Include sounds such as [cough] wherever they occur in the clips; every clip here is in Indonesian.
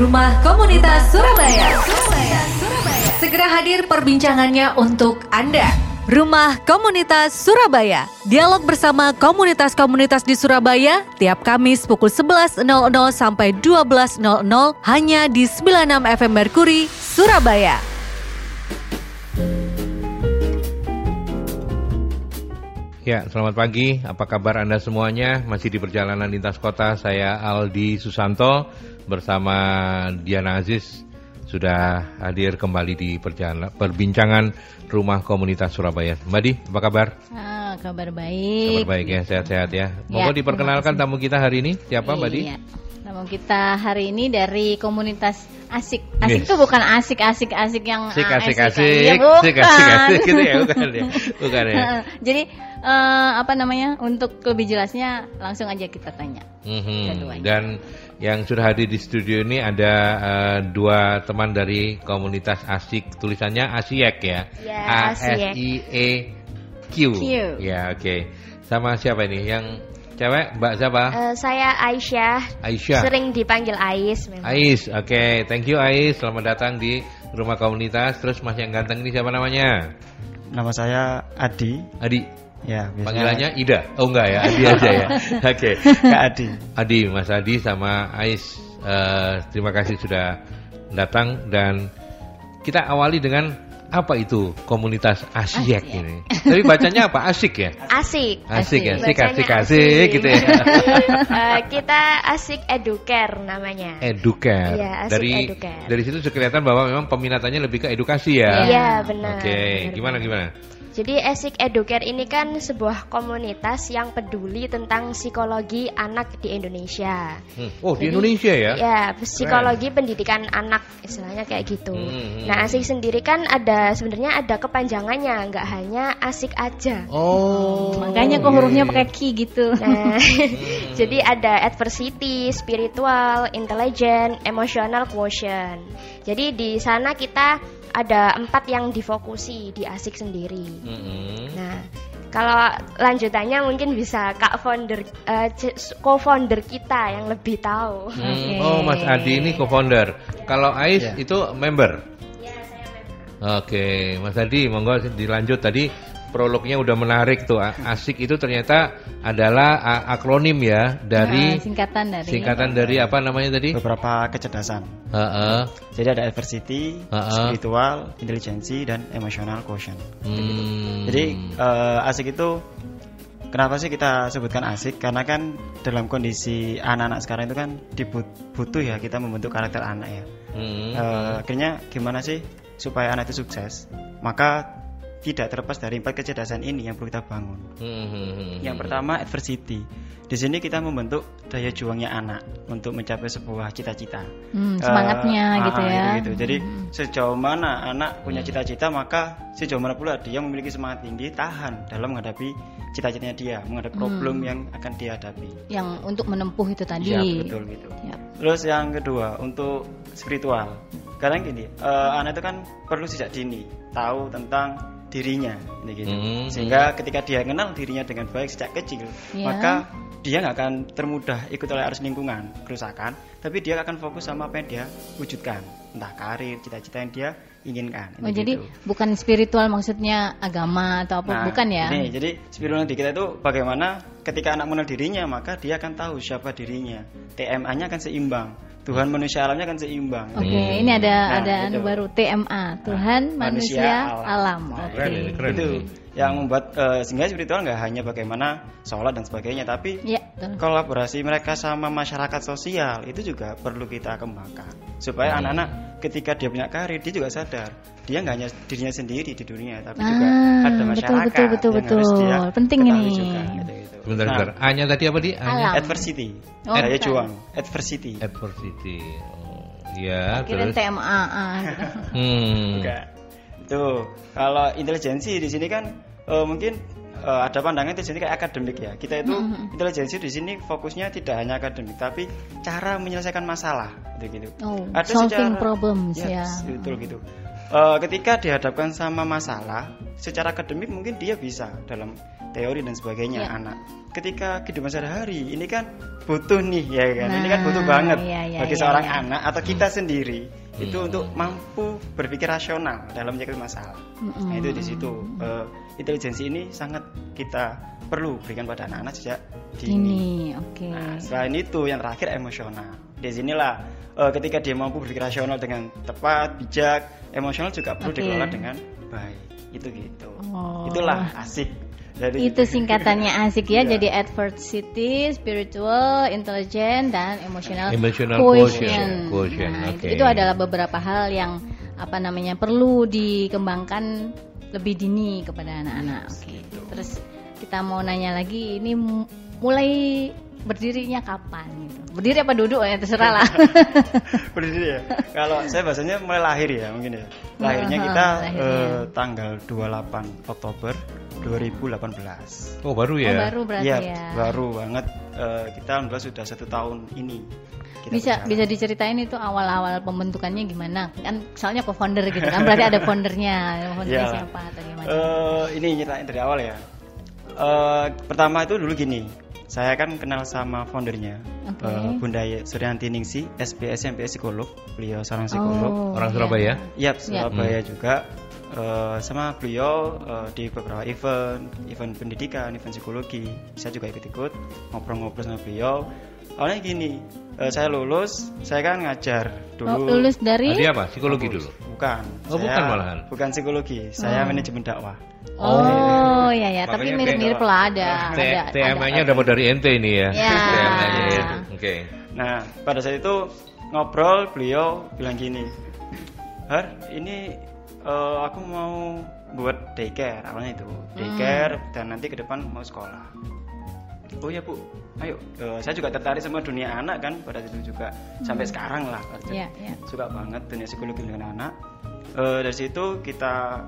Rumah Komunitas Surabaya. Surabaya. Surabaya. Segera hadir perbincangannya untuk Anda. Rumah Komunitas Surabaya. Dialog bersama komunitas-komunitas di Surabaya tiap Kamis pukul 11.00 sampai 12.00 hanya di 96 FM Merkuri, Surabaya. Ya, selamat pagi. Apa kabar Anda semuanya? Masih di perjalanan lintas kota, saya Aldi Susanto bersama Diana Aziz sudah hadir kembali di perjalanan perbincangan Rumah Komunitas Surabaya. Mbak Di, apa kabar? Ah, kabar baik. Kabar baik ya, sehat-sehat ya. Monggo Ya, diperkenalkan tamu kita hari ini. Siapa Mbak Di? Iya. Tamu kita hari ini dari komunitas asik. Asik Yes. itu bukan asik-asik-asik yang Asik, ASIK. asik, asik, bukan. asik, asik, asik, gitu ya, bukan ya, bukan ya. Jadi eh, apa namanya? Untuk lebih jelasnya langsung aja kita tanya. Mhm. Keduanya. Dan yang sudah hadir di studio ini ada eh, dua teman dari komunitas asik tulisannya Asiek ya. Ya, A S. I E Q. Q. Ya oke. Sama siapa ini? Yang cewek Mbak siapa? Eh, saya Aisyah, Aisyah. sering dipanggil Ais memang. Ais, oke, thank you Ais, selamat datang di rumah komunitas. Terus Mas yang ganteng ini siapa namanya? Nama saya Adi. Adi, Ya, biasanya panggilannya Ida. Oh enggak ya, Adi aja ya. [laughs] [laughs] Oke. Kak Adi. Adi, Mas Adi sama Ais, eh, terima kasih sudah datang dan kita awali dengan apa itu komunitas Asyik Asyik. ini. Tapi bacanya apa? Asik ya? Asik. Asik ya, asik, Bacanya asik, asik gitu ya. [laughs] Eh, kita asik educare namanya. Educare. Iya, asik dari educare. dari situ kelihatan bahwa memang peminatannya lebih ke edukasi ya. Iya benar. Oke, benar, gimana gimana? Jadi Asik Educare ini kan sebuah komunitas yang peduli tentang psikologi anak di Indonesia. Hmm. Oh, di Jadi, Indonesia ya? Ya, psikologi pendidikan anak istilahnya kayak gitu. Hmm. Nah, Asik sendiri kan ada sebenarnya ada kepanjangannya, nggak hanya Asik aja. Oh. Makanya kok iya, hurufnya iya. pakai ki gitu. Nah, [laughs] jadi ada adversity, spiritual, intelligent, emotional quotient. Jadi di sana kita ada empat yang difokusi di asik sendiri. Mm-mm. Nah, kalau lanjutannya mungkin bisa kak founder, eh, c- co-founder kita yang lebih tahu. Hmm, Oke. Oh, Mas Adi ini co-founder. Kalau Ais Iya. itu member. Ya, saya memang. Oke, Mas Adi, monggo dilanjut tadi prolognya udah menarik tuh. Asik itu ternyata adalah akronim ya dari Ah, singkatan dari singkatan dari apa namanya tadi? Beberapa kecerdasan. Heeh. Jadi ada adversity, Ha-ha. spiritual, intelijensi, dan emotional quotient. Hmm. Jadi eh, asik itu kenapa sih kita sebutkan asik? Karena kan dalam kondisi anak-anak sekarang itu kan dibut- butuh ya kita membentuk karakter anak ya. Hmm. Eh, akhirnya gimana sih supaya anak itu sukses? Maka tidak terlepas dari empat kecerdasan ini yang perlu kita bangun. Hmm, hmm, hmm, Yang hmm. pertama adversity. Di sini kita membentuk daya juangnya anak untuk mencapai sebuah cita-cita. Hmm, semangatnya Eh, gitu ya. gitu-gitu. Jadi sejauh mana anak punya cita-cita maka sejauh mana pula dia memiliki semangat tinggi tahan dalam menghadapi cita-citanya dia, menghadapi problem yang akan dia hadapi. Yang untuk menempuh itu tadi. Iya betul gitu. Ya. Terus yang kedua untuk spiritual. Karena gini, eh, anak itu kan perlu sejak dini tahu tentang dirinya, ini gitu. Hmm. Sehingga ketika dia kenal dirinya dengan baik sejak kecil, Ya. maka dia nggak akan termudah ikut oleh arus lingkungan, kerusakan, tapi dia akan fokus sama apa yang dia wujudkan, entah karir, cita-cita yang dia inginkan. Oh, ini jadi gitu. bukan spiritual maksudnya agama atau apa? Nah, bukan ya? Ini, jadi spiritual di kita itu bagaimana ketika anak mengenal dirinya maka dia akan tahu siapa dirinya. TMA-nya akan seimbang. Tuhan manusia alamnya akan seimbang. Oke, Hmm. ini ada Nah, ada itu. anu baru TMA, Tuhan, manusia, manusia, alam. alam. Nah, Oke. Keren itu yang membuat eh, sehingga spiritual nggak hanya bagaimana sholat dan sebagainya, tapi Ya, betul. kolaborasi mereka sama masyarakat sosial itu juga perlu kita kembangkan supaya Hmm. anak-anak ketika dia punya karir dia juga sadar dia nggak hanya dirinya sendiri di dunia tapi Ah, juga ada betul, masyarakat betul, betul, yang harus betul. dia Penting ini. juga, gitu-gitu. Sebentar, Nah, sebentar. A-nya tadi apa di? A-nya Alam. adversity Oh, daya bukan. juang adversity adversity. Oh, ya, Kira terus. TMA. ah, gitu. Hmm. Enggak. Tuh, kalau intelijensi di sini kan eh, mungkin eh, ada pandangan intelijensi kayak akademik ya. Kita itu Mhm. intelijensi di sini fokusnya tidak hanya akademik, tapi cara menyelesaikan masalah, gitu gitu. Oh, solving problems, ya. Betul gitu. Eh, ketika dihadapkan sama masalah, secara akademik mungkin dia bisa dalam teori dan sebagainya Ya. anak. Ketika kehidupan sehari-hari ini kan butuh nih ya kan. ini kan butuh Nah, banget iya, iya, bagi iya, seorang iya. anak atau kita sendiri itu Hmm. untuk mampu berpikir rasional dalam menyikapi masalah. Nah, itu di situ eh, intelijensi ini sangat kita perlu berikan pada anak-anak sejak dini. Ini, oke. Nah, selain itu yang terakhir emosional. Di sinilah eh, ketika dia mampu berpikir rasional dengan tepat, bijak, emosional juga perlu Oke. dikelola dengan baik. Itu gitu. Oh. Itulah asik. Dari Itu singkatannya asik ya, Iya. jadi adversity, spiritual, intelligent, dan emotional, Emotional quotient. quotient, quotient, Nah, oke. itu, itu adalah beberapa hal yang apa namanya perlu dikembangkan lebih dini kepada anak-anak. Oke. Terus kita mau nanya lagi, ini mu- mulai berdirinya kapan gitu? Berdiri apa duduk ya terserah lah. [laughs] Berdiri ya. Kalau saya bahasanya mulai lahir ya mungkin ya. Lahirnya kita lahirnya. eh, tanggal 28 Oktober 2018. Oh baru ya? Oh, baru berarti Iya, ya. baru banget. Eh, kita alhamdulillah sudah satu tahun ini. kita bisa berjalan. bisa diceritain itu awal-awal pembentukannya gimana? Kan soalnya co-founder gitu kan, berarti ada foundernya. [laughs] Foundernya Iya. siapa atau gimana? Eh, ini nyeritain dari awal ya. Eh, pertama itu dulu gini, saya kan kenal sama foundernya, Oke. eh, Bunda Suryanti Ningsi, SPS SMP psikolog, beliau seorang psikolog. Oh, Orang iya. Surabaya? Yap, Surabaya Hmm. juga. Eh, sama beliau eh, di beberapa event, event pendidikan, event psikologi, saya juga ikut-ikut ngobrol-ngobrol sama beliau. Awalnya gini, eh, saya lulus, saya kan ngajar Oh, dulu. lulus dari Tadi apa? Psikologi dulu? Bukan. Oh, saya bukan malahan. Bukan psikologi, saya Oh. manajemen dakwah. Oh, iya ya, tapi Makanya mirip-mirip lah ada. TMA-nya dapat dari NT ini ya? Ya. TMA-nya ya. Oke. Nah, pada saat itu ngobrol, beliau bilang gini, Har, ini eh, aku mau buat daycare awalnya itu, daycare dan nanti ke depan mau sekolah. Oh ya bu, ayo. Eh, saya juga tertarik sama dunia anak kan pada itu juga sampai sekarang lah. Iya, iya. Suka banget dunia psikologi dengan anak. Eh, dari situ kita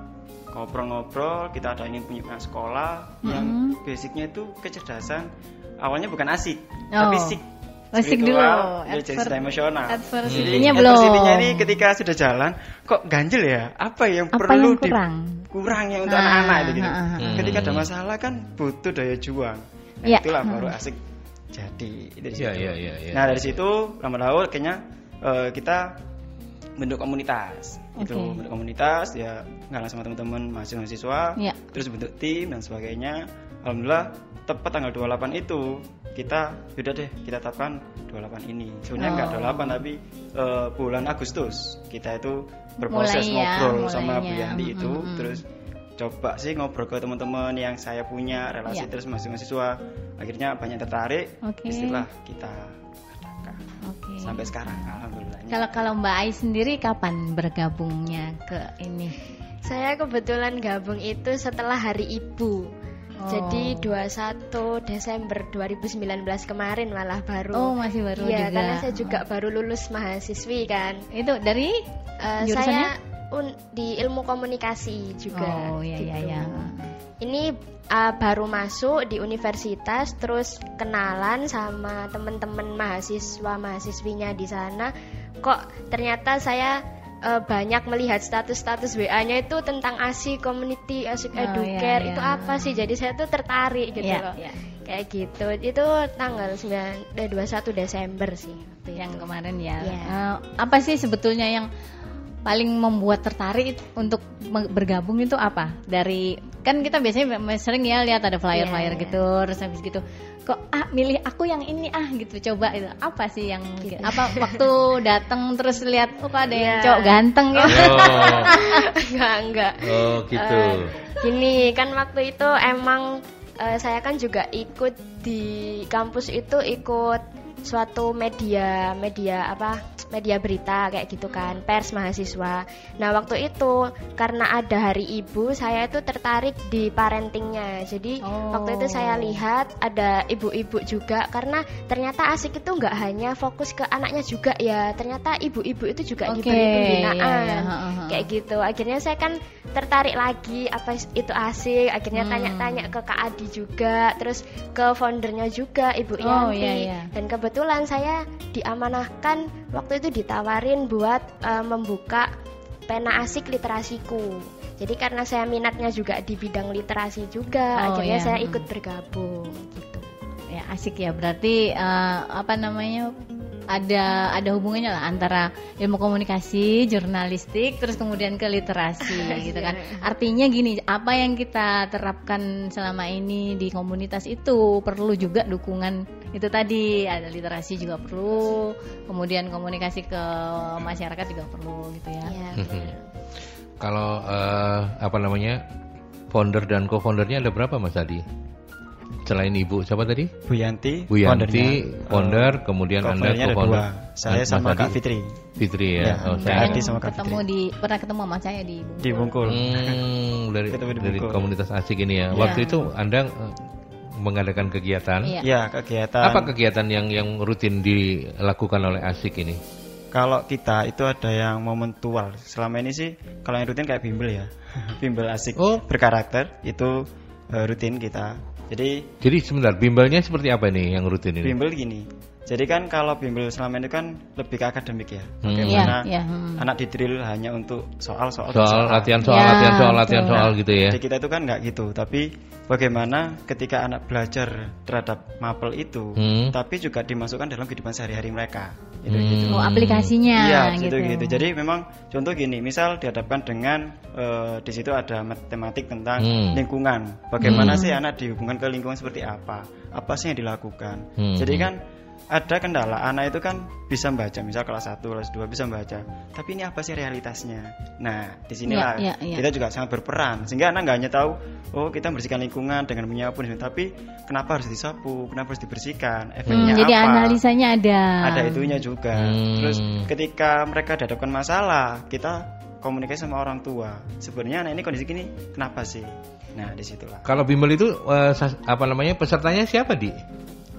ngobrol-ngobrol, kita ada ingin punya sekolah yang Mhm. basicnya itu kecerdasan. Awalnya bukan asik, Oh. tapi sik. Asik dulu. Spiritual, intelijensi Adver- emosional. adversity-nya Jadi, belum. adversity-nya ini ketika sudah jalan, kok ganjil ya? Apa yang Apa perlu yang di- kurang? kurang yang untuk anak-anak itu gitu. ah, ah, ah. Ketika ada Hmm. masalah kan butuh daya juang. Nah, Iya. itulah Hmm. baru asik jadi dari Iya, situ. iya, iya, iya. Nah, dari situ lama laut kayaknya eh, kita bentuk komunitas. Itu Oke. bentuk komunitas ya ngalah sama teman-teman mahasiswa-mahasiswa, Iya. terus bentuk tim dan sebagainya. Alhamdulillah tepat tanggal 28 itu kita yaudah deh kita tetapkan 28 ini. Sebenarnya Oh. nggak 28 tapi eh, bulan Agustus kita itu berproses Mulai ya, ngobrol sama Bu. Yanti itu Mm-mm. terus coba sih ngobrol ke teman-teman yang saya punya relasi Iya. terus mahasiswa akhirnya banyak tertarik Oke. istilah kita Oke. sampai sekarang alhamdulillah Kalau kalau Mbak Ai sendiri kapan bergabungnya ke ini? Saya kebetulan gabung itu setelah Hari Ibu. Oh. Jadi 21 Desember 2019 kemarin malah baru. Oh, masih baru Iya, juga. karena saya juga baru lulus mahasiswi kan. Itu dari Eh, Jurusannya? saya un- di ilmu komunikasi juga. Oh, iya iya gitu. iya. Ini uh, baru masuk di universitas, terus kenalan sama teman-teman mahasiswa mahasiswinya di sana. Kok ternyata saya uh, banyak melihat status-status WA-nya itu tentang ASI community, ASI Oh, educare iya, itu iya. apa sih? Jadi saya tuh tertarik gitu Iya, loh. iya. Kayak gitu. Itu tanggal 9 eh, 21 Desember sih. waktu yang itu. kemarin ya. Iya. Eh, apa sih sebetulnya yang paling membuat tertarik untuk bergabung itu apa? Dari kan kita biasanya sering ya lihat ada flyer-flyer Iya, iya. gitu, terus habis gitu kok ah milih aku yang ini ah gitu coba itu apa sih yang Gitu. apa waktu [laughs] datang terus lihat oh kok ada yang Iya. cowok ganteng ya Oh, [laughs] enggak, enggak. oh gitu. Eh, gini kan waktu itu emang eh, saya kan juga ikut di kampus itu ikut suatu media media apa media berita kayak gitu kan pers mahasiswa nah waktu itu karena ada hari ibu saya itu tertarik di parentingnya jadi Oh. waktu itu saya lihat ada ibu-ibu juga karena ternyata asik itu nggak hanya fokus ke anaknya juga ya ternyata ibu-ibu itu juga Oke, diberi pembinaan iya, iya, ha, ha, ha. kayak gitu akhirnya saya kan tertarik lagi apa itu asik akhirnya Hmm. tanya-tanya ke Kak Adi juga terus ke foundernya juga Ibu Oh, Yanti iya, iya. dan kebetulan saya diamanahkan waktu itu ditawarin buat eh, membuka pena asik literasiku Jadi karena saya minatnya juga di bidang literasi juga, Oh, akhirnya iya. saya ikut bergabung gitu. Ya asik ya. Berarti eh, apa namanya? Ada ada hubungannya lah antara ilmu komunikasi, jurnalistik, terus kemudian ke literasi [laughs] gitu kan. Artinya gini, apa yang kita terapkan selama ini di komunitas itu perlu juga dukungan itu tadi ada literasi juga perlu, kemudian komunikasi ke masyarakat juga perlu gitu ya. Iya. Kalau eh, apa namanya founder dan co-foundernya ada berapa Mas Adi? Selain ibu siapa tadi? Bu Yanti, Bu Yanti, founder, kemudian anda co-founder. Saya Mas sama Adi? Kak Fitri Fitri ya. Ya, oh, saya Adi sama Kak ketemu Fitri. di pernah ketemu sama saya di Bungkul. di Bungkul. Hmm, dari Ketemu di dari Bungkul. komunitas asik ini ya. Iya. Waktu itu Anda eh, mengadakan kegiatan. Iya. Ya, kegiatan. Apa kegiatan yang yang rutin dilakukan oleh asik ini? Kalau kita itu ada yang momentual. Selama ini sih kalau yang rutin kayak bimbel ya. [laughs] bimbel asik Oh. berkarakter itu eh, rutin kita. Jadi Jadi sebentar, bimbelnya seperti apa nih yang rutin ini? bimbel gini. Jadi kan kalau bimbel selama ini kan lebih ke akademik ya. Hmm. Bagaimana Iya, iya, hmm. anak didrill hanya untuk soal-soal Soal latihan soal Ya, latihan soal latihan soal gitu ya. Di kita itu kan nggak gitu, tapi bagaimana ketika anak belajar terhadap mapel itu, Hmm. tapi juga dimasukkan dalam kehidupan sehari-hari mereka. Gitu, Hmm. gitu. Oh, aplikasinya Iya, gitu. gitu gitu. Jadi memang contoh gini, misal dihadapkan dengan eh, di situ ada matematik tentang Hmm. lingkungan. Bagaimana sih anak dihubungkan ke lingkungan seperti apa? Apa sih yang dilakukan? Hmm. Jadi kan ada kendala anak itu kan bisa membaca misal kelas 1, kelas 2 bisa membaca. Tapi ini apa sih realitasnya? Nah, di sinilah Iya, iya, iya. kita juga sangat berperan sehingga anak nggak hanya tahu oh kita membersihkan lingkungan dengan menyapu tapi kenapa harus disapu, kenapa harus dibersihkan, Hmm, efeknya jadi apa? analisanya ada. ada itunya juga. Hmm. Terus ketika mereka dihadapkan masalah, kita komunikasi sama orang tua. Sebenarnya anak ini kondisi gini, kenapa sih? Nah, di situlah. Kalau bimbel itu eh, apa namanya pesertanya siapa di?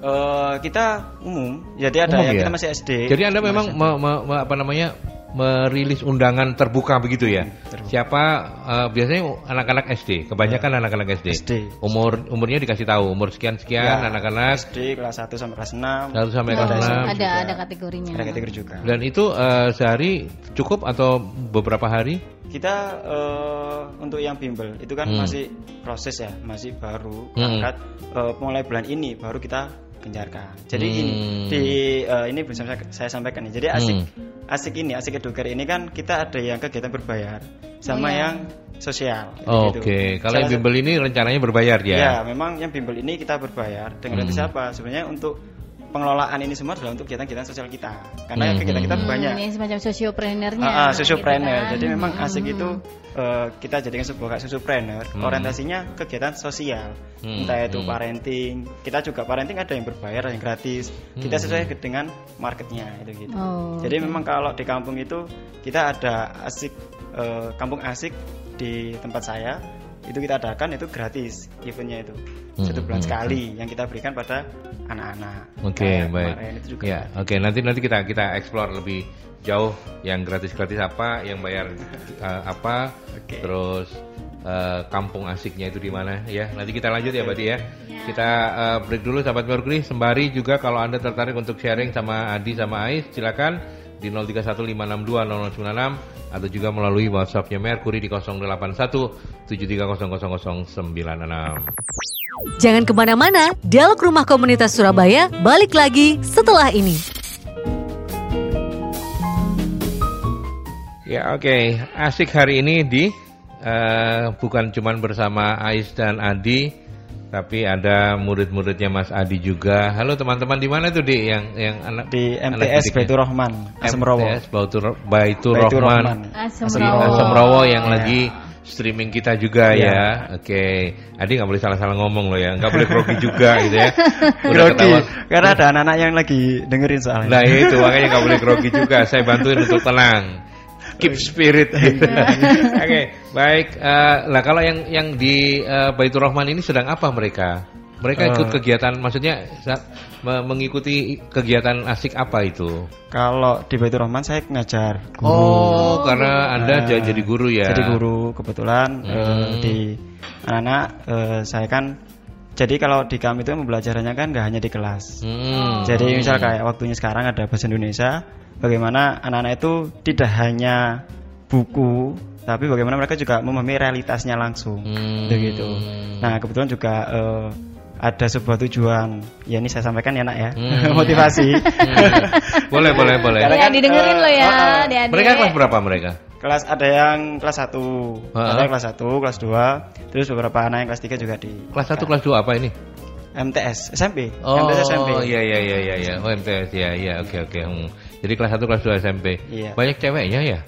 Eh, kita umum, jadi ada Umum yang ya? kita masih SD. Jadi anda memang me- me- me- apa namanya merilis undangan terbuka begitu ya? terbuka. Siapa eh, biasanya anak-anak SD, kebanyakan anak-anak SD. SD. Umur umurnya dikasih tahu umur sekian sekian Ya, anak-anak SD kelas 1 sampai kelas 6. Satu sampai kelas Ada enam. SMP ada juga. ada kategorinya. Ada kategori juga. dan itu eh, sehari cukup atau beberapa hari? Kita eh, untuk yang bimbel itu kan Hmm. masih proses ya, masih baru Hmm. angkat Eh, mulai bulan ini baru kita gencarkan. Jadi Hmm. ini di eh, ini bisa saya, saya sampaikan nih. Jadi asik Hmm. asik ini asik eduker ini kan kita ada yang kegiatan berbayar sama Oh, iya. yang sosial. Oke, gitu. kalau yang bimbel ini rencananya berbayar ya? Ya, memang yang bimbel ini kita berbayar dengan Hmm. gratis apa? Sebenarnya untuk pengelolaan ini semua adalah untuk kegiatan-kegiatan sosial kita. Karena Hmm. kegiatan kita Hmm, banyak. Ini semacam sosioprenernya. Ah, ah, gitu sosiopreneur. kan. Jadi memang Hmm. asik itu eh, kita jadikan sebuah kayak sosiopreneur. Hmm. Orientasinya kegiatan sosial. Hmm, Entah itu hmm. parenting. Kita juga parenting ada yang berbayar, ada yang gratis. Kita Hmm. sesuai dengan marketnya itu gitu. Oh, Jadi oke. memang kalau di kampung itu kita ada asik eh, kampung asik di tempat saya itu kita adakan itu gratis eventnya itu Hmm, satu bulan hmm, sekali yang kita berikan pada anak-anak. Oke, Kayak baik. kemarin itu juga Ya, oke. Nanti nanti kita kita explore lebih jauh yang gratis-gratis apa, yang bayar [laughs] eh, apa, Oke. terus eh, kampung asiknya itu di mana ya. Nanti kita lanjut ya, Badi ya. Kita eh, break dulu sahabat Mercury. Sembari juga kalau Anda tertarik untuk sharing sama Adi sama Ais, silakan di 0315620096 atau juga melalui WhatsAppnya Mercury di 0817300096. Jangan ke mana-mana, Dialog Rumah Komunitas Surabaya balik lagi setelah ini. Ya oke, asik hari ini di eh, bukan cuman bersama Ais dan Adi, tapi ada murid-muridnya Mas Adi juga. Halo teman-teman di mana tuh di yang yang anak di MTS? Baitur Rahman Asemrowo. MTS Baitur Baitur Rahman Asem di Rawo. Asem yang Ya. lagi streaming kita juga Ya. ya. Oke, Adi nggak boleh salah-salah ngomong loh ya, nggak boleh grogi juga gitu ya. [laughs] Grogi, karena ada anak-anak yang lagi dengerin soalnya. Nah itu makanya nggak boleh grogi juga. Saya bantuin untuk tenang, keep spirit. [laughs] Oke, baik. Eh, lah kalau yang yang di eh, Baitur Rahman ini sedang apa mereka? Mereka ikut Eh. kegiatan, maksudnya mengikuti kegiatan asik apa itu? Kalau di Baitur Rahman saya ngajar guru. Oh, karena anda Nah, j- jadi guru ya? Jadi guru kebetulan Hmm. di anak-anak eh, saya kan jadi kalau di kami itu pembelajarannya kan nggak hanya di kelas. Hmm. Jadi misal kayak waktunya sekarang ada bahasa Indonesia, bagaimana anak-anak itu tidak hanya buku tapi bagaimana mereka juga memahami realitasnya langsung Hmm. begitu nah kebetulan juga eh, ada sebuah tujuan ya ini saya sampaikan ya nak ya Hmm. [laughs] motivasi boleh, boleh, boleh. Karena Ya kan, didengerin eh, lo ya, oh. adik-adik. Mereka kelas berapa mereka? Kelas ada yang kelas 1 Ha-ha. ada yang kelas 1 kelas 2 terus beberapa anak yang kelas 3 juga di Kelas 1, kelas 2 apa ini? MTS SMP Oh, MTS SMP iya iya iya iya iya. Oh, MTS ya, iya. Oke oke. Hmm. Jadi kelas 1 kelas 2 SMP. Iya. Banyak ceweknya ya?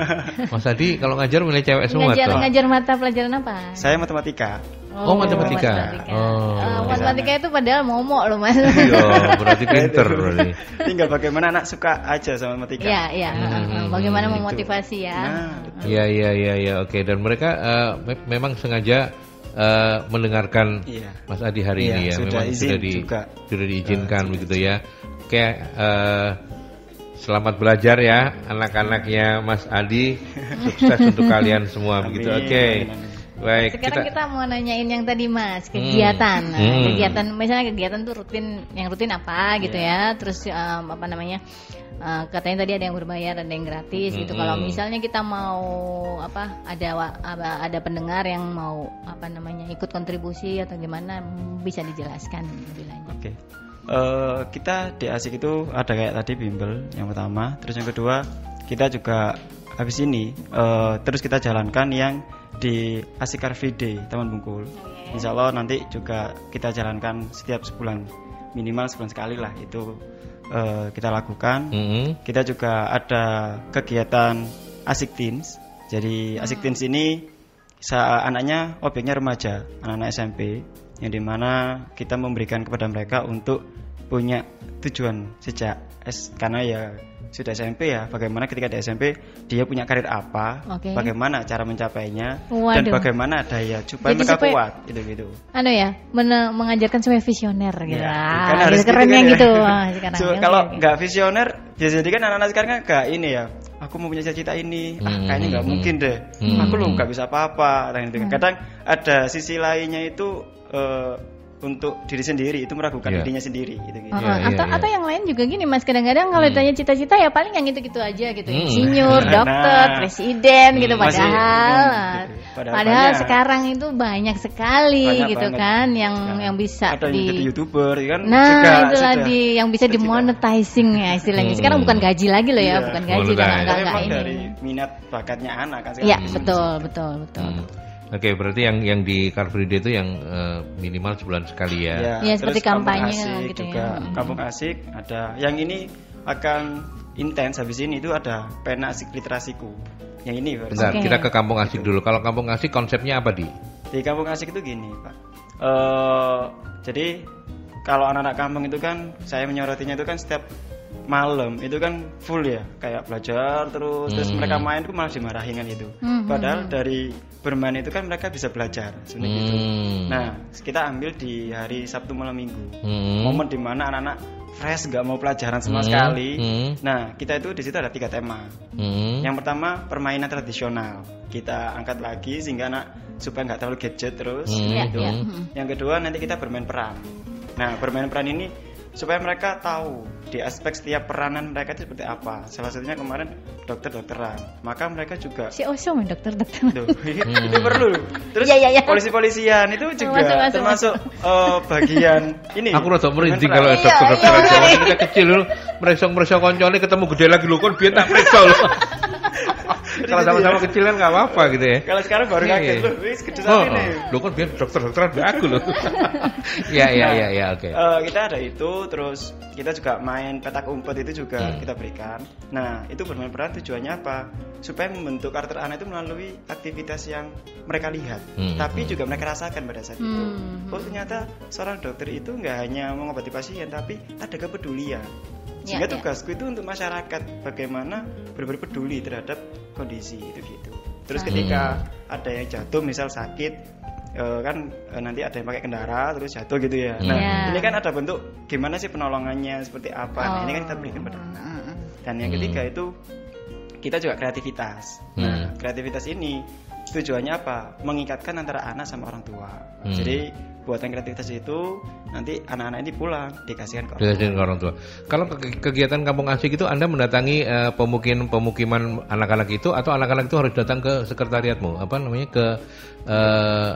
[laughs] Mas Adi kalau ngajar milih cewek semua ngajar tuh. ngajar mata pelajaran apa? saya matematika Oh, matematika. Oh. Eh, matematika itu padahal momok loh mas. [laughs] Iya, berarti [laughs] pinter berarti. tinggal bagaimana anak suka aja sama matematika Iya iya. Hmm, Bagaimana gitu. memotivasi ya? nah Iya iya iya iya oke dan mereka eh, me- memang sengaja eh, mendengarkan Iya. Mas Adi hari Iya, ini ya sudah memang izin sudah di juga. sudah diizinkan begitu ya. Oke eh, selamat belajar ya anak-anaknya Mas Adi [laughs] sukses untuk kalian semua begitu. Oke. amin, amin. Baik Sekarang kita... mau nanyain yang tadi mas Hmm. kegiatan, Nah, Hmm. kegiatan misalnya kegiatan tuh rutin, yang rutin apa gitu Iya. ya, terus um, apa namanya? uh, katanya tadi ada yang berbayar, ada yang gratis gitu. Hmm. Kalau misalnya kita mau apa, ada ada pendengar yang mau apa namanya ikut kontribusi atau gimana, bisa dijelaskan lebih lanjut. Oke. Eh, kita di asik itu ada kayak tadi bimbel yang pertama, terus yang kedua kita juga habis ini eh, terus kita jalankan yang di asik Car Free Day Taman Bungkul. Insya Allah nanti juga kita jalankan setiap sebulan minimal sebulan sekali lah itu eh, kita lakukan. Mm-mm. Kita juga ada kegiatan asik teens. Jadi asik teens ini sa- anaknya objeknya remaja, anak-anak SMP, yang di mana kita memberikan kepada mereka untuk punya tujuan sejak S karena ya sudah SMP ya, bagaimana ketika di SMP dia punya karir apa, Oke. bagaimana cara mencapainya, dan Waduh. bagaimana daya supaya Jadi mereka supaya- kuat, gitu gitu. Anu ya, men- mengajarkan supaya visioner gitu. Ya, Ah, kan harus gitu, kerennya kan ya. gitu [laughs] sekarang. So, kalau nggak visioner, biasanya kan anak-anak sekarang kan nggak ini ya. Aku mau punya cita-cita ini, ah Hmm, kayaknya nggak hmm, mungkin deh. hmm. Aku loh nggak bisa apa-apa. Dan gitu. Kadang ada sisi lainnya itu eh, untuk diri sendiri itu meragukan Iya. dirinya sendiri gitu gitu. Oh, Iya, oh, iya, atau iya. atau yang lain juga gini mas kadang-kadang kalau Hmm. ditanya cita-cita ya paling yang itu-gitu aja gitu Hmm. insinyur [laughs] Nah. dokter presiden gitu Hmm, masih- padahal hmm, ah, gitu. Padahal padahal banyak. sekarang itu banyak sekali Banyak gitu banget. kan yang Nah, yang bisa ada yang di jadi youtuber ya kan nah juga itulah sudah di yang bisa dimonetizing ya istilahnya Hmm. sekarang bukan gaji lagi loh ya Iya. bukan gaji karena Tapi enggak enggak ini dari minat bakatnya anak kan ya sekarang. betul betul betul Hmm. Oke, berarti yang yang di Car Free Day itu yang eh, minimal sebulan sekali ya. Ya, Iya, terus seperti kampung kampanye asik gitu ya. juga. Mm. Kampung asik ada. Yang ini akan intens habis ini itu ada pena asik literasiku. Yang ini versi. Bentar, Oke. kita ke kampung asik dulu. Kalau kampung asik konsepnya apa di? Di kampung asik itu gini, Pak. Eh, jadi kalau anak-anak kampung itu kan saya menyorotinya itu kan setiap malam itu kan full ya kayak belajar terus terus Hmm. mereka main itu malah dimarahin kan itu Hmm, padahal dari bermain itu kan mereka bisa belajar sebenarnya gitu Hmm. nah kita ambil di hari Sabtu malam Minggu Hmm. momen di mana anak-anak fresh nggak mau pelajaran sama Hmm, sekali hmm. nah kita itu di situ ada tiga tema Hmm. yang pertama permainan tradisional kita angkat lagi sehingga anak supaya nggak terlalu gadget terus Hmm, gitu. Hmm. yang kedua nanti kita bermain peran nah bermain peran ini supaya mereka tahu di aspek setiap peranan mereka itu seperti apa salah satunya kemarin dokter dokteran maka mereka juga si Osho main dokter dokter Tuh, [laughs] itu perlu terus Iya, iya, iya. polisi-polisian itu juga Masuk, masuk, termasuk eh, bagian ini Aku rada merinding kalau peran. Iya, dokter-dokter iya, iya. kita kecil dulu mereka-mereka koncone ketemu gede lagi lu kan biar tak periksa lu. [laughs] Kalau sama-sama kecil kan nggak apa-apa gitu ya. kalau sekarang baru Iya, kaget iya. loh wis gede Oh, nih lu kan biar dokter-dokteran biar aku loh. [laughs] Iya iya iya iya oke. Eh, kita ada itu terus kita juga main petak umpet itu juga Hmm. kita berikan nah itu bermain peran tujuannya apa supaya membentuk karakter anak itu melalui aktivitas yang mereka lihat Hmm, tapi hmm. juga mereka rasakan pada saat itu Hmm. oh ternyata seorang dokter itu nggak hanya mengobati pasien tapi ada kepedulian Ya, sehingga ya. tugasku itu untuk masyarakat bagaimana benar-benar peduli terhadap kondisi itu gitu terus Hmm. ketika ada yang jatuh misal sakit eh, kan eh, nanti ada yang pakai kendara terus jatuh gitu ya nah Iya. ini kan ada bentuk gimana sih penolongannya seperti apa nah ini kan kita berikan pada Oh. anak dan yang Hmm. ketiga itu kita juga kreativitas nah Hmm. kreativitas ini tujuannya apa mengikatkan antara anak sama orang tua Hmm. jadi buatan kreativitas itu nanti anak-anak ini pulang dikasihkan ke orang Dikasihin ke orang tua. Kalau ke- kegiatan kampung asik itu Anda mendatangi eh, pemukiman pemukiman anak-anak itu atau anak-anak itu harus datang ke sekretariatmu? Apa namanya ke eh,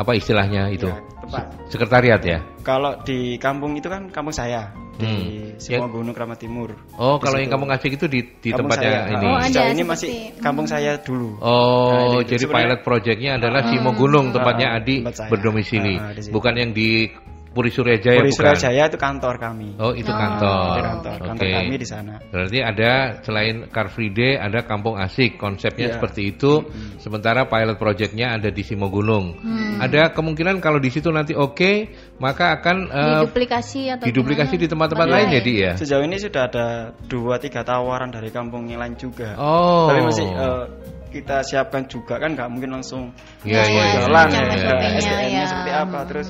apa istilahnya itu? Ya, tepat. Sekretariat ya. Kalau di kampung itu kan kampung saya di Hmm. semua Ya. Gunung Keramat Timur. Oh, Di kalau situ. yang kampung asik itu di di Kampung tempatnya saya. ini. Oh, ada ini masih kampung saya dulu. Oh, Nah, jadi pilot projectnya adalah Simo Gunung tempatnya Ah, Adi tempat berdomisili, Ah, di situ. bukan yang di Puri Surya Jaya Puri bukan. Surajaya itu kantor kami. Oh, itu Oh, kantor. Itu kantor, kantor kami di sana. Berarti ada selain Car Free Day ada Kampung Asik, konsepnya Iya. seperti itu. Sementara pilot projectnya ada di Simo Gunung. Ada kemungkinan kalau di situ nanti oke, maka akan eh, diduplikasi atau diduplikasi gimana? di tempat-tempat Tempat lain jadi ya. Sejauh ini sudah ada dua tiga tawaran dari kampung yang lain juga. Oh. Tapi masih eh, kita siapkan juga kan nggak mungkin langsung Iya, Ya, iya, ya, iya. jalan iya, ya, iya, SOP-nya, iya. SDM-nya ya. seperti apa, terus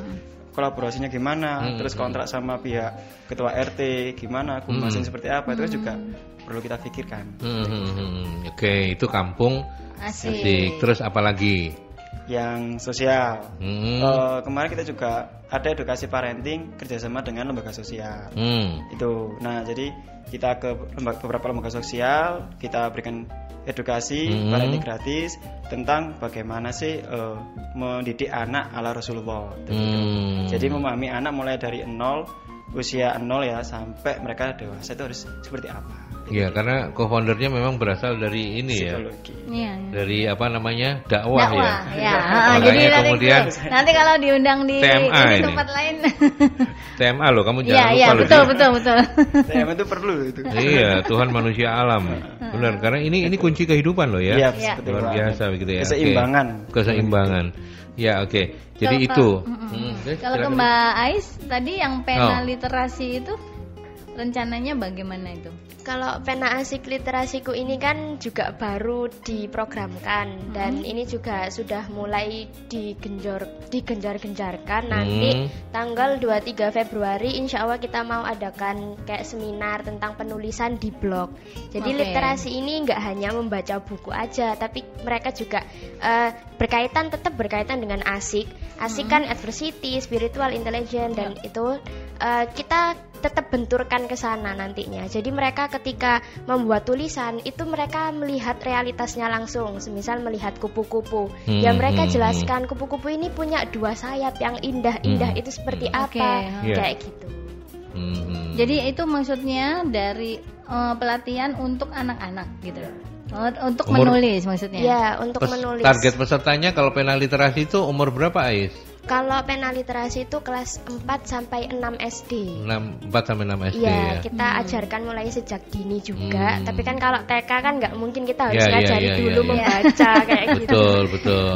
kolaborasinya gimana, Hmm, terus hmm. kontrak sama pihak ketua RT gimana, Hmm. kumasin seperti apa, itu juga perlu kita pikirkan. Hmm, hmm, hmm. Oke, itu Kampung Asik. Asik. Terus apa lagi? Yang sosial, Hmm. Eh, kemarin kita juga ada edukasi parenting kerjasama dengan lembaga sosial. Hmm. itu nah jadi kita ke lembaga, beberapa lembaga sosial kita berikan edukasi Hmm. parenting gratis tentang bagaimana sih eh, mendidik anak ala Rasulullah Hmm. jadi memahami anak mulai dari nol usia nol ya sampai mereka dewasa itu harus seperti apa Ya, karena co-foundernya memang berasal dari ini ya. psikologi Iya. Dari apa namanya? Dakwah, Dakwah, ya. ya. Ah, Makanya jadi nanti, kemudian nanti kalau diundang di TMA ini ini. tempat lain. [laughs] TMA loh, kamu Iya, jangan iya, lupa loh. betul, Di- betul, betul. TM itu perlu itu Iya, Tuhan manusia alam. Benar, karena ini ini kunci kehidupan loh ya. Iya, Iya. seperti Luar biasa begitu ya. Keseimbangan. Keseimbangan. Ya, oke. Jadi Kalau- itu. Mm-mm. Hmm, terus Kalau ke. Mbak Ais tadi yang pena Oh. literasi itu rencananya bagaimana itu? Kalau pena asik literasiku ini kan juga baru diprogramkan dan ini juga sudah mulai digenjor digenjar-genjarkan nanti tanggal 23 Februari insya Allah kita mau adakan kayak seminar tentang penulisan di blog. Jadi Oke. literasi ini nggak hanya membaca buku aja tapi mereka juga eh, berkaitan tetap berkaitan dengan asik. Asik kan adversity, spiritual, intelligent dan itu eh, kita tetap benturkan ke sana nantinya. Jadi mereka ketika membuat tulisan itu mereka melihat realitasnya langsung. Semisal melihat kupu-kupu, Hmm, ya mereka hmm, jelaskan kupu-kupu ini punya dua sayap yang indah-indah Hmm. itu seperti Oke. apa, Iya. kayak gitu. Hmm. Jadi itu maksudnya dari eh, pelatihan untuk anak-anak gitu. Untuk Umur- menulis maksudnya. Ya, untuk Pes- menulis. Target pesertanya kalau pena literasi itu umur berapa, Ais? Kalau pena literasi itu kelas 4 sampai 6 SD. 6, 4 sampai 6 SD Iya, ya. kita Hmm. ajarkan mulai sejak dini juga. Hmm. Tapi kan kalau TK kan nggak mungkin kita harus Iya, iya, ngajari iya, dulu iya, iya. membaca kayak gitu. Betul, betul.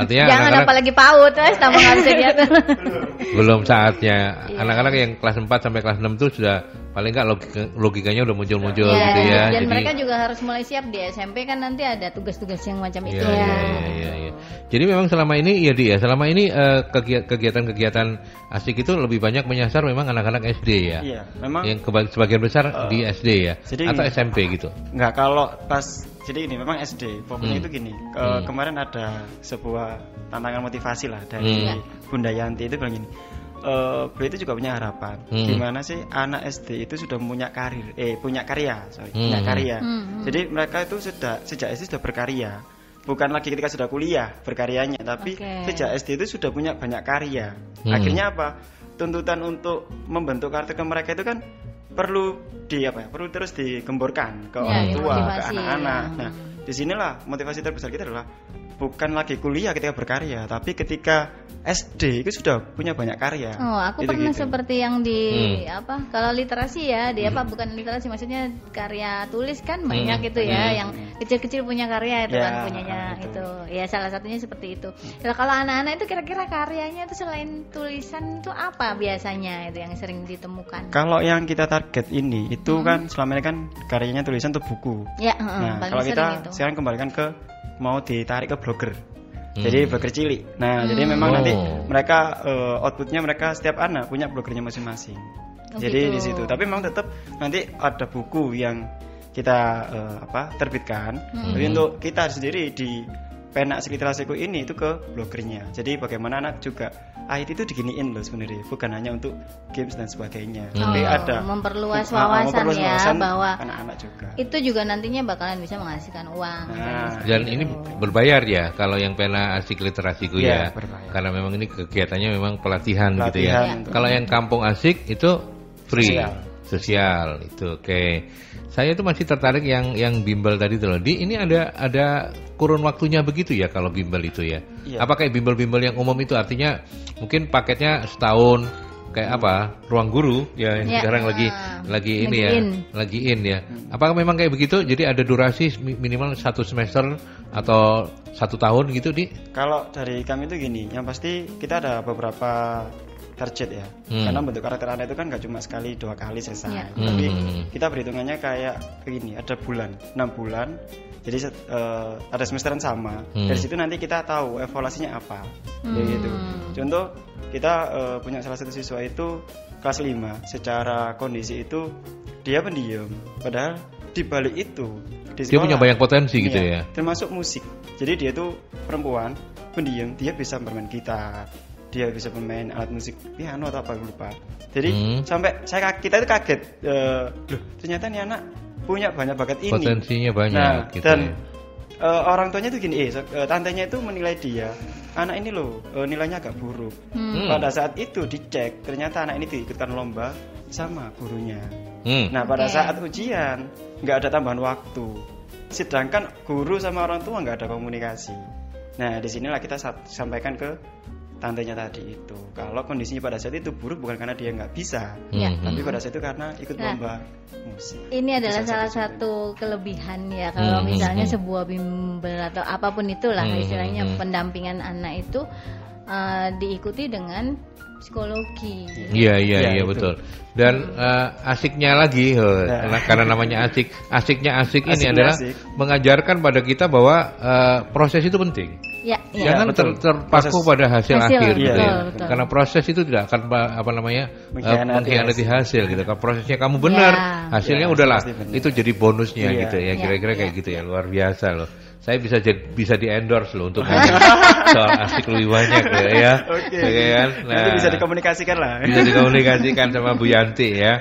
Artinya Jangan anak-anak apalagi PAUD, wes tambah diatur. belum saatnya. Iya. Anak-anak yang kelas 4 sampai kelas 6 itu sudah paling nggak logika, logikanya udah muncul-muncul Iya, gitu ya. Dan Jadi mereka juga harus mulai siap di SMP kan nanti ada tugas-tugas yang macam Iya, itu. iya, iya, iya, iya. Jadi memang selama ini ya dia, selama ini kegia- kegiatan-kegiatan asik itu lebih banyak menyasar memang anak-anak SD ya. Iya, memang Yang keba- sebagian besar Eh, di SD ya, jadi atau gini. SMP gitu. nggak kalau pas jadi ini memang SD pokoknya Hmm. itu gini ke- Hmm. kemarin ada sebuah tantangan motivasi lah dari Hmm. Bunda Yanti itu bilang gini eh beliau itu juga punya harapan Hmm. gimana sih anak SD itu sudah punya karir eh punya karya sorry Hmm. punya karya Hmm, hmm. jadi mereka itu sudah sejak SD sudah berkarya bukan lagi ketika sudah kuliah berkaryanya tapi Oke. sejak SD itu sudah punya banyak karya Hmm. akhirnya apa tuntutan untuk membentuk karakter mereka itu kan perlu di apa ya perlu terus digemborkan ke Ya, orang ya, tua ke anak-anak ya. nah di sinilah motivasi terbesar kita adalah bukan lagi kuliah ketika berkarya tapi ketika SD itu sudah punya banyak karya Oh, aku Itu pernah gitu. seperti yang di Hmm. apa? Kalau literasi ya, di apa bukan literasi maksudnya karya tulis kan banyak Hmm. itu ya, Hmm. yang kecil-kecil punya karya itu Ya, kan punyanya itu. itu. Ya salah satunya seperti itu. Nah, kalau anak-anak itu kira-kira karyanya itu selain tulisan itu apa biasanya itu yang sering ditemukan? kalau yang kita target ini itu Hmm. kan selama ini kan karyanya tulisan atau buku Ya, heeh, nah paling kalau sering kita itu. Sekarang kembalikan ke mau ditarik ke blogger Hmm. jadi blogger cilik nah jadi Hmm. memang nanti Oh. mereka eh, outputnya mereka setiap anak punya bloggernya masing-masing Oh, jadi gitu. di situ tapi memang tetap nanti ada buku yang kita eh, apa terbitkan Hmm. tapi untuk kita sendiri di pena asik literasiku ini itu ke blogernya. Jadi bagaimana anak juga IT itu diginiin loh sebenarnya, bukan hanya untuk games dan sebagainya. Hmm. Tapi Oh, ada memperluas Ah, wawasan memperluas ya, wawasan bahwa anak-anak juga. itu juga nantinya bakalan bisa menghasilkan uang. Nah, Dan ini berbayar ya kalau yang pena asik literasiku Iya, ya. berbayar. Karena memang ini kegiatannya memang pelatihan, gitu Pelatihan ya. untuk- Kalau yang kampung asik itu free. Sosial. Sosial itu oke. Saya itu masih tertarik yang yang bimbel tadi tuh loh. Di ini ada ada kurun waktunya begitu ya kalau bimbel itu ya. Iya. Apa kayak bimbel-bimbel yang umum itu artinya mungkin paketnya setahun kayak apa? Ruang guru ya yang Ya, sekarang lagi ah, lagi ini lagi ya, in. lagi in ya. Apakah memang kayak begitu? Jadi ada durasi mi- minimal satu semester atau satu tahun gitu di? Kalau dari kami itu gini, yang pasti kita ada beberapa target ya. Hmm. Karena bentuk karakter anak itu kan nggak cuma sekali dua kali selesai. Tapi Hmm. kita berhitungannya kayak begini, ada bulan, enam bulan. Jadi eh, ada semesteran sama. Hmm. Dari situ nanti kita tahu evaluasinya apa. Kayak Hmm. gitu. Contoh kita eh, punya salah satu siswa itu kelas 5 secara kondisi itu dia pendiam padahal di balik itu di Dia punya sekolah, banyak potensi gitu iya, ya. termasuk musik jadi dia tuh perempuan pendiam dia bisa bermain gitar dia bisa bermain alat musik piano atau apa lupa jadi Hmm. sampai saya kita itu kaget eh, loh ternyata nih anak punya banyak bakat ini Potensinya banyak nah gitu dan ya. eh, orang tuanya tuh gini eh so- eh, tantenya itu menilai dia anak ini loh eh, nilainya agak buruk Hmm. pada saat itu dicek ternyata anak ini diikutkan lomba sama gurunya Hmm. Nah pada Oke. saat ujian nggak ada tambahan waktu, sedangkan guru sama orang tua nggak ada komunikasi. Nah di sinilah kita sa- sampaikan ke tantenya tadi itu, kalau kondisinya pada saat itu buruk bukan karena dia nggak bisa, Ya. Hmm. tapi pada saat itu karena ikut Nah, lomba musik. Ini adalah Itu salah satu satu kelebihan ya kalau Hmm, misalnya hmm, sebuah bimbel atau apa pun itulah Hmm, istilahnya hmm. pendampingan anak itu uh, diikuti dengan psikologi. Iya iya Iya, iya betul. Dan eh, asiknya lagi, eh, Ya. karena, namanya asik, asiknya asik ini Asiknya adalah asik. mengajarkan pada kita bahwa eh, proses itu penting. Ya, ya. Jangan betul. ter- terpaku Proses. pada hasil, Hasil, akhir gitu ya. betul. Karena proses itu tidak akan apa namanya eh, Mengkhianati mengkhianati hasil. hasil gitu. Kalau prosesnya kamu benar, Ya. hasilnya Ya, udahlah itu jadi bonusnya Iya. gitu ya. Ya, Kira-kira ya. kayak gitu ya. Luar biasa loh. Saya bisa jadi, bisa di endorse loh untuk [laughs] soal asik lebih banyak loh ya. Oke, Oke kan? nanti Nah. bisa dikomunikasikan lah. bisa dikomunikasikan sama Bu Yanti ya.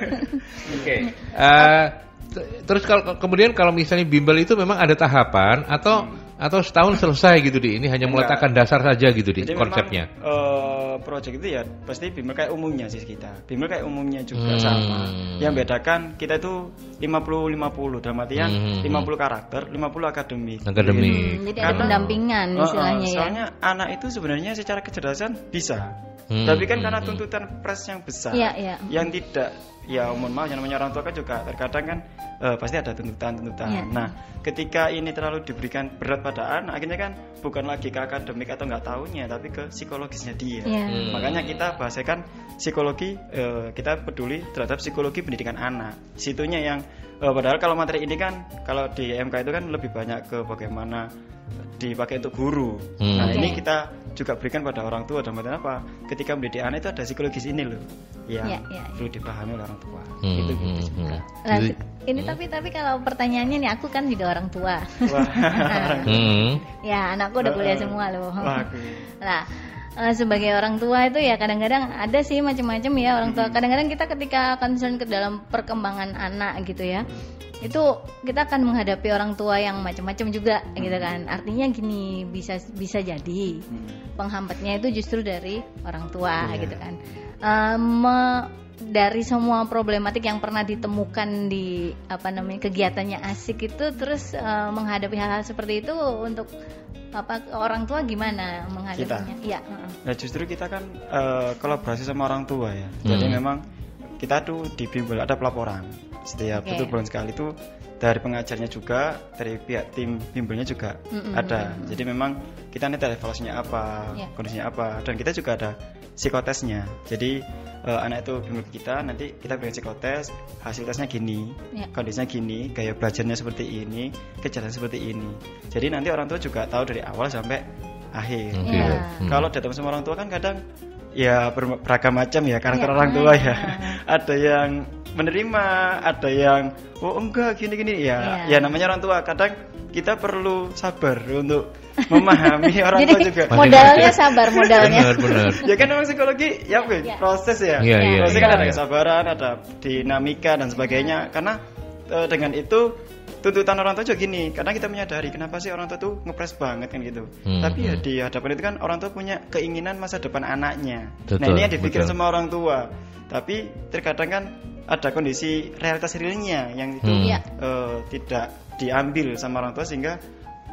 Oke. Eh, t- terus kalau kemudian kalau misalnya bimbel itu memang ada tahapan atau atau setahun selesai gitu di ini hanya Enggak. meletakkan dasar saja gitu di Jadi konsepnya. memang eh, project itu ya pasti bimbel kayak umumnya sih kita. Bimbel kayak umumnya juga Hmm. sama. Yang bedakan kita itu 50-50 dalam artian Hmm. 50 karakter, 50 akademik. Akademik. Hmm, jadi ada Karena- pendampingan Oh, oh, istilahnya ya. soalnya anak itu sebenarnya secara kecerdasan bisa. Hmm, Tapi kan hmm, karena hmm. tuntutan pres yang besar. Iya, iya. Yang tidak ya mohon maaf yang namanya orang tua kan juga terkadang kan eh, pasti ada tuntutan-tuntutan. Iya. Nah, ketika ini terlalu diberikan berat pada anak, akhirnya kan bukan lagi ke akademik atau nggak tahunya, tapi ke psikologisnya dia. Iya. Hmm. Makanya kita bahasakan psikologi, eh, kita peduli terhadap psikologi pendidikan anak. Situnya yang eh, padahal kalau materi ini kan kalau di MK itu kan lebih banyak ke bagaimana dipakai untuk guru. Hmm. Nah ini kita juga berikan pada orang tua dan apa? Ketika mendidik anak itu ada psikologis ini loh, yang Iya, iya, iya. perlu dipahami oleh orang tua. Hmm, Itu hmm, gitu. hmm. Nah, Jadi- ini tapi tapi kalau pertanyaannya nih aku kan juga orang tua. Wah, [laughs] Hmm. ya, anakku udah kuliah semua loh. Wah, aku- Nah, sebagai orang tua itu ya kadang-kadang ada sih macam-macam ya orang tua. Kadang-kadang kita ketika concern ke dalam perkembangan anak gitu ya, itu kita akan menghadapi orang tua yang macam-macam juga gitu kan. Artinya gini bisa bisa jadi Hmm. penghambatnya itu justru dari orang tua Iya. gitu kan. Eh, me- dari semua problematik yang pernah ditemukan di apa namanya kegiatannya asik itu terus eh, menghadapi hal-hal seperti itu untuk apa orang tua gimana menghadapinya? Iya, heeh. Nah justru kita kan eh, kolaborasi sama orang tua ya. Jadi Hmm. memang kita tuh di bimbel ada pelaporan setiap Oke. satu bulan sekali tuh dari pengajarnya juga dari pihak tim bimbelnya juga Mm-mm. ada. Jadi memang kita nanti evaluasinya apa, Ya. kondisinya apa, dan kita juga ada psikotesnya. Jadi eh, anak itu bimbel ke kita nanti kita berikan psikotes, hasil tesnya gini, Ya. kondisinya gini, gaya belajarnya seperti ini, kecerdasan seperti ini. Jadi nanti orang tua juga tahu dari awal sampai akhir. Oke. Iya. Hmm. Kalau datang sama orang tua kan kadang ya ber- beragam macam ya karakter Iya. orang tua ya. Ah. [laughs] Ada yang menerima ada yang oh enggak gini gini ya Iya. ya namanya orang tua kadang kita perlu sabar untuk memahami [laughs] orang Jadi tua juga modalnya sabar modalnya. Benar, benar. ya kan memang psikologi ya Win, Iya. proses ya Iya, iya, proses iya, kan ada iya. kesabaran ada dinamika dan sebagainya karena eh, dengan itu tuntutan orang tua juga gini karena kita menyadari kenapa sih orang tua tuh ngepres banget kan gitu Hmm, tapi ya hmm. di hadapan itu kan orang tua punya keinginan masa depan anaknya nah Betul, ini yang dipikirin betul. sama orang tua tapi terkadang kan ada kondisi realitas realnya yang itu Hmm. Eh, tidak diambil sama orang tua sehingga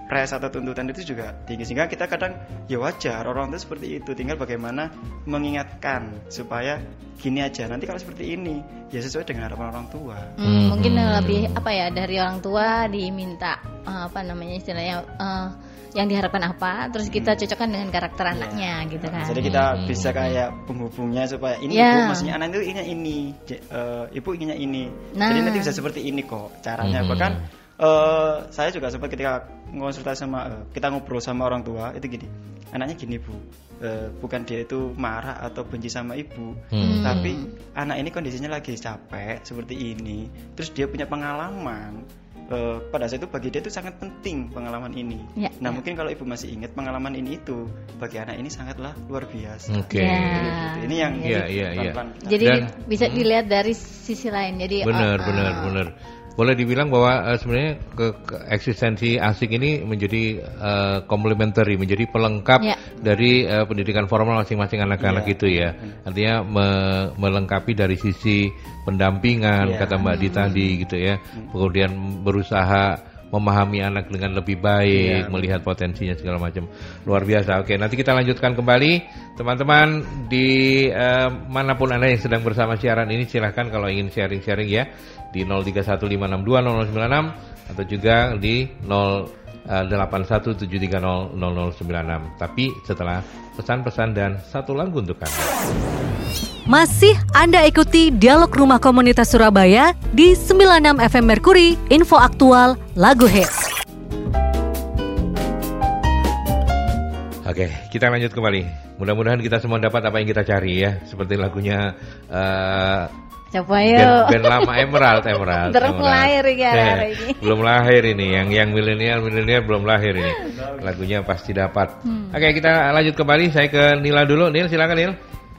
press atau tuntutan itu juga tinggi sehingga kita kadang ya wajar orang tua seperti itu tinggal bagaimana mengingatkan supaya gini aja nanti kalau seperti ini ya sesuai dengan harapan orang tua Hmm, Hmm, mungkin hmm. lebih apa ya dari orang tua diminta eh, apa namanya istilahnya eh, yang diharapkan apa, terus kita cocokkan dengan karakter anaknya gitu kan. Hmm. jadi kita Hmm. bisa kayak penghubungnya supaya ini Ya. ibu maksudnya anak itu inginnya ini eh, ibu inginnya ini Nah. jadi nanti bisa seperti ini kok caranya Hmm. bahkan eh, saya juga sempat ketika konsultasi sama eh, kita ngobrol sama orang tua itu gini anaknya gini bu Eh, bukan dia itu marah atau benci sama ibu Hmm. tapi anak ini kondisinya lagi capek seperti ini terus dia punya pengalaman eh, pada saat itu bagi dia itu sangat penting pengalaman ini Ya, nah ya. mungkin kalau ibu masih ingat pengalaman ini itu bagi anak ini sangatlah luar biasa Oke. Ya. Gitu. ini yang Iya, iya, iya. pelan-pelan kita- Jadi Dan- bisa Hmm. dilihat dari sisi lain. Jadi Benar, eh, benar, eh, benar. Boleh dibilang bahwa eh, sebenarnya ke, ke- eksistensi asik ini menjadi eh, complementary, menjadi pelengkap Ya. dari eh, pendidikan formal masing-masing anak-anak Iya, itu ya. Artinya me- melengkapi dari sisi pendampingan Iya. kata Mbak Dita tadi gitu ya. Kemudian berusaha memahami anak dengan lebih baik, Iya. melihat potensinya segala macam. Luar biasa. Oke, nanti kita lanjutkan kembali. Teman-teman di eh, mana pun Anda yang sedang bersama siaran ini silahkan kalau ingin sharing-sharing ya di 0315620096 atau juga di 0817300096. Tapi setelah pesan-pesan dan satu lagu untuk Anda. Masih Anda ikuti Dialog Rumah Komunitas Surabaya di 96 FM Merkuri, info aktual, lagu hits. Oke, kita lanjut kembali. Mudah-mudahan kita semua dapat apa yang kita cari ya, seperti lagunya eh, Coba yuk. band lama Emerald, [laughs] Emerald. Terus Emerald. lahir ya, hari ini. belum lahir ini, yang yang milenial milenial belum lahir ini. Lagunya pasti dapat. Hmm. Oke, kita lanjut kembali. Saya ke Nila dulu. Nil, silakan Nil.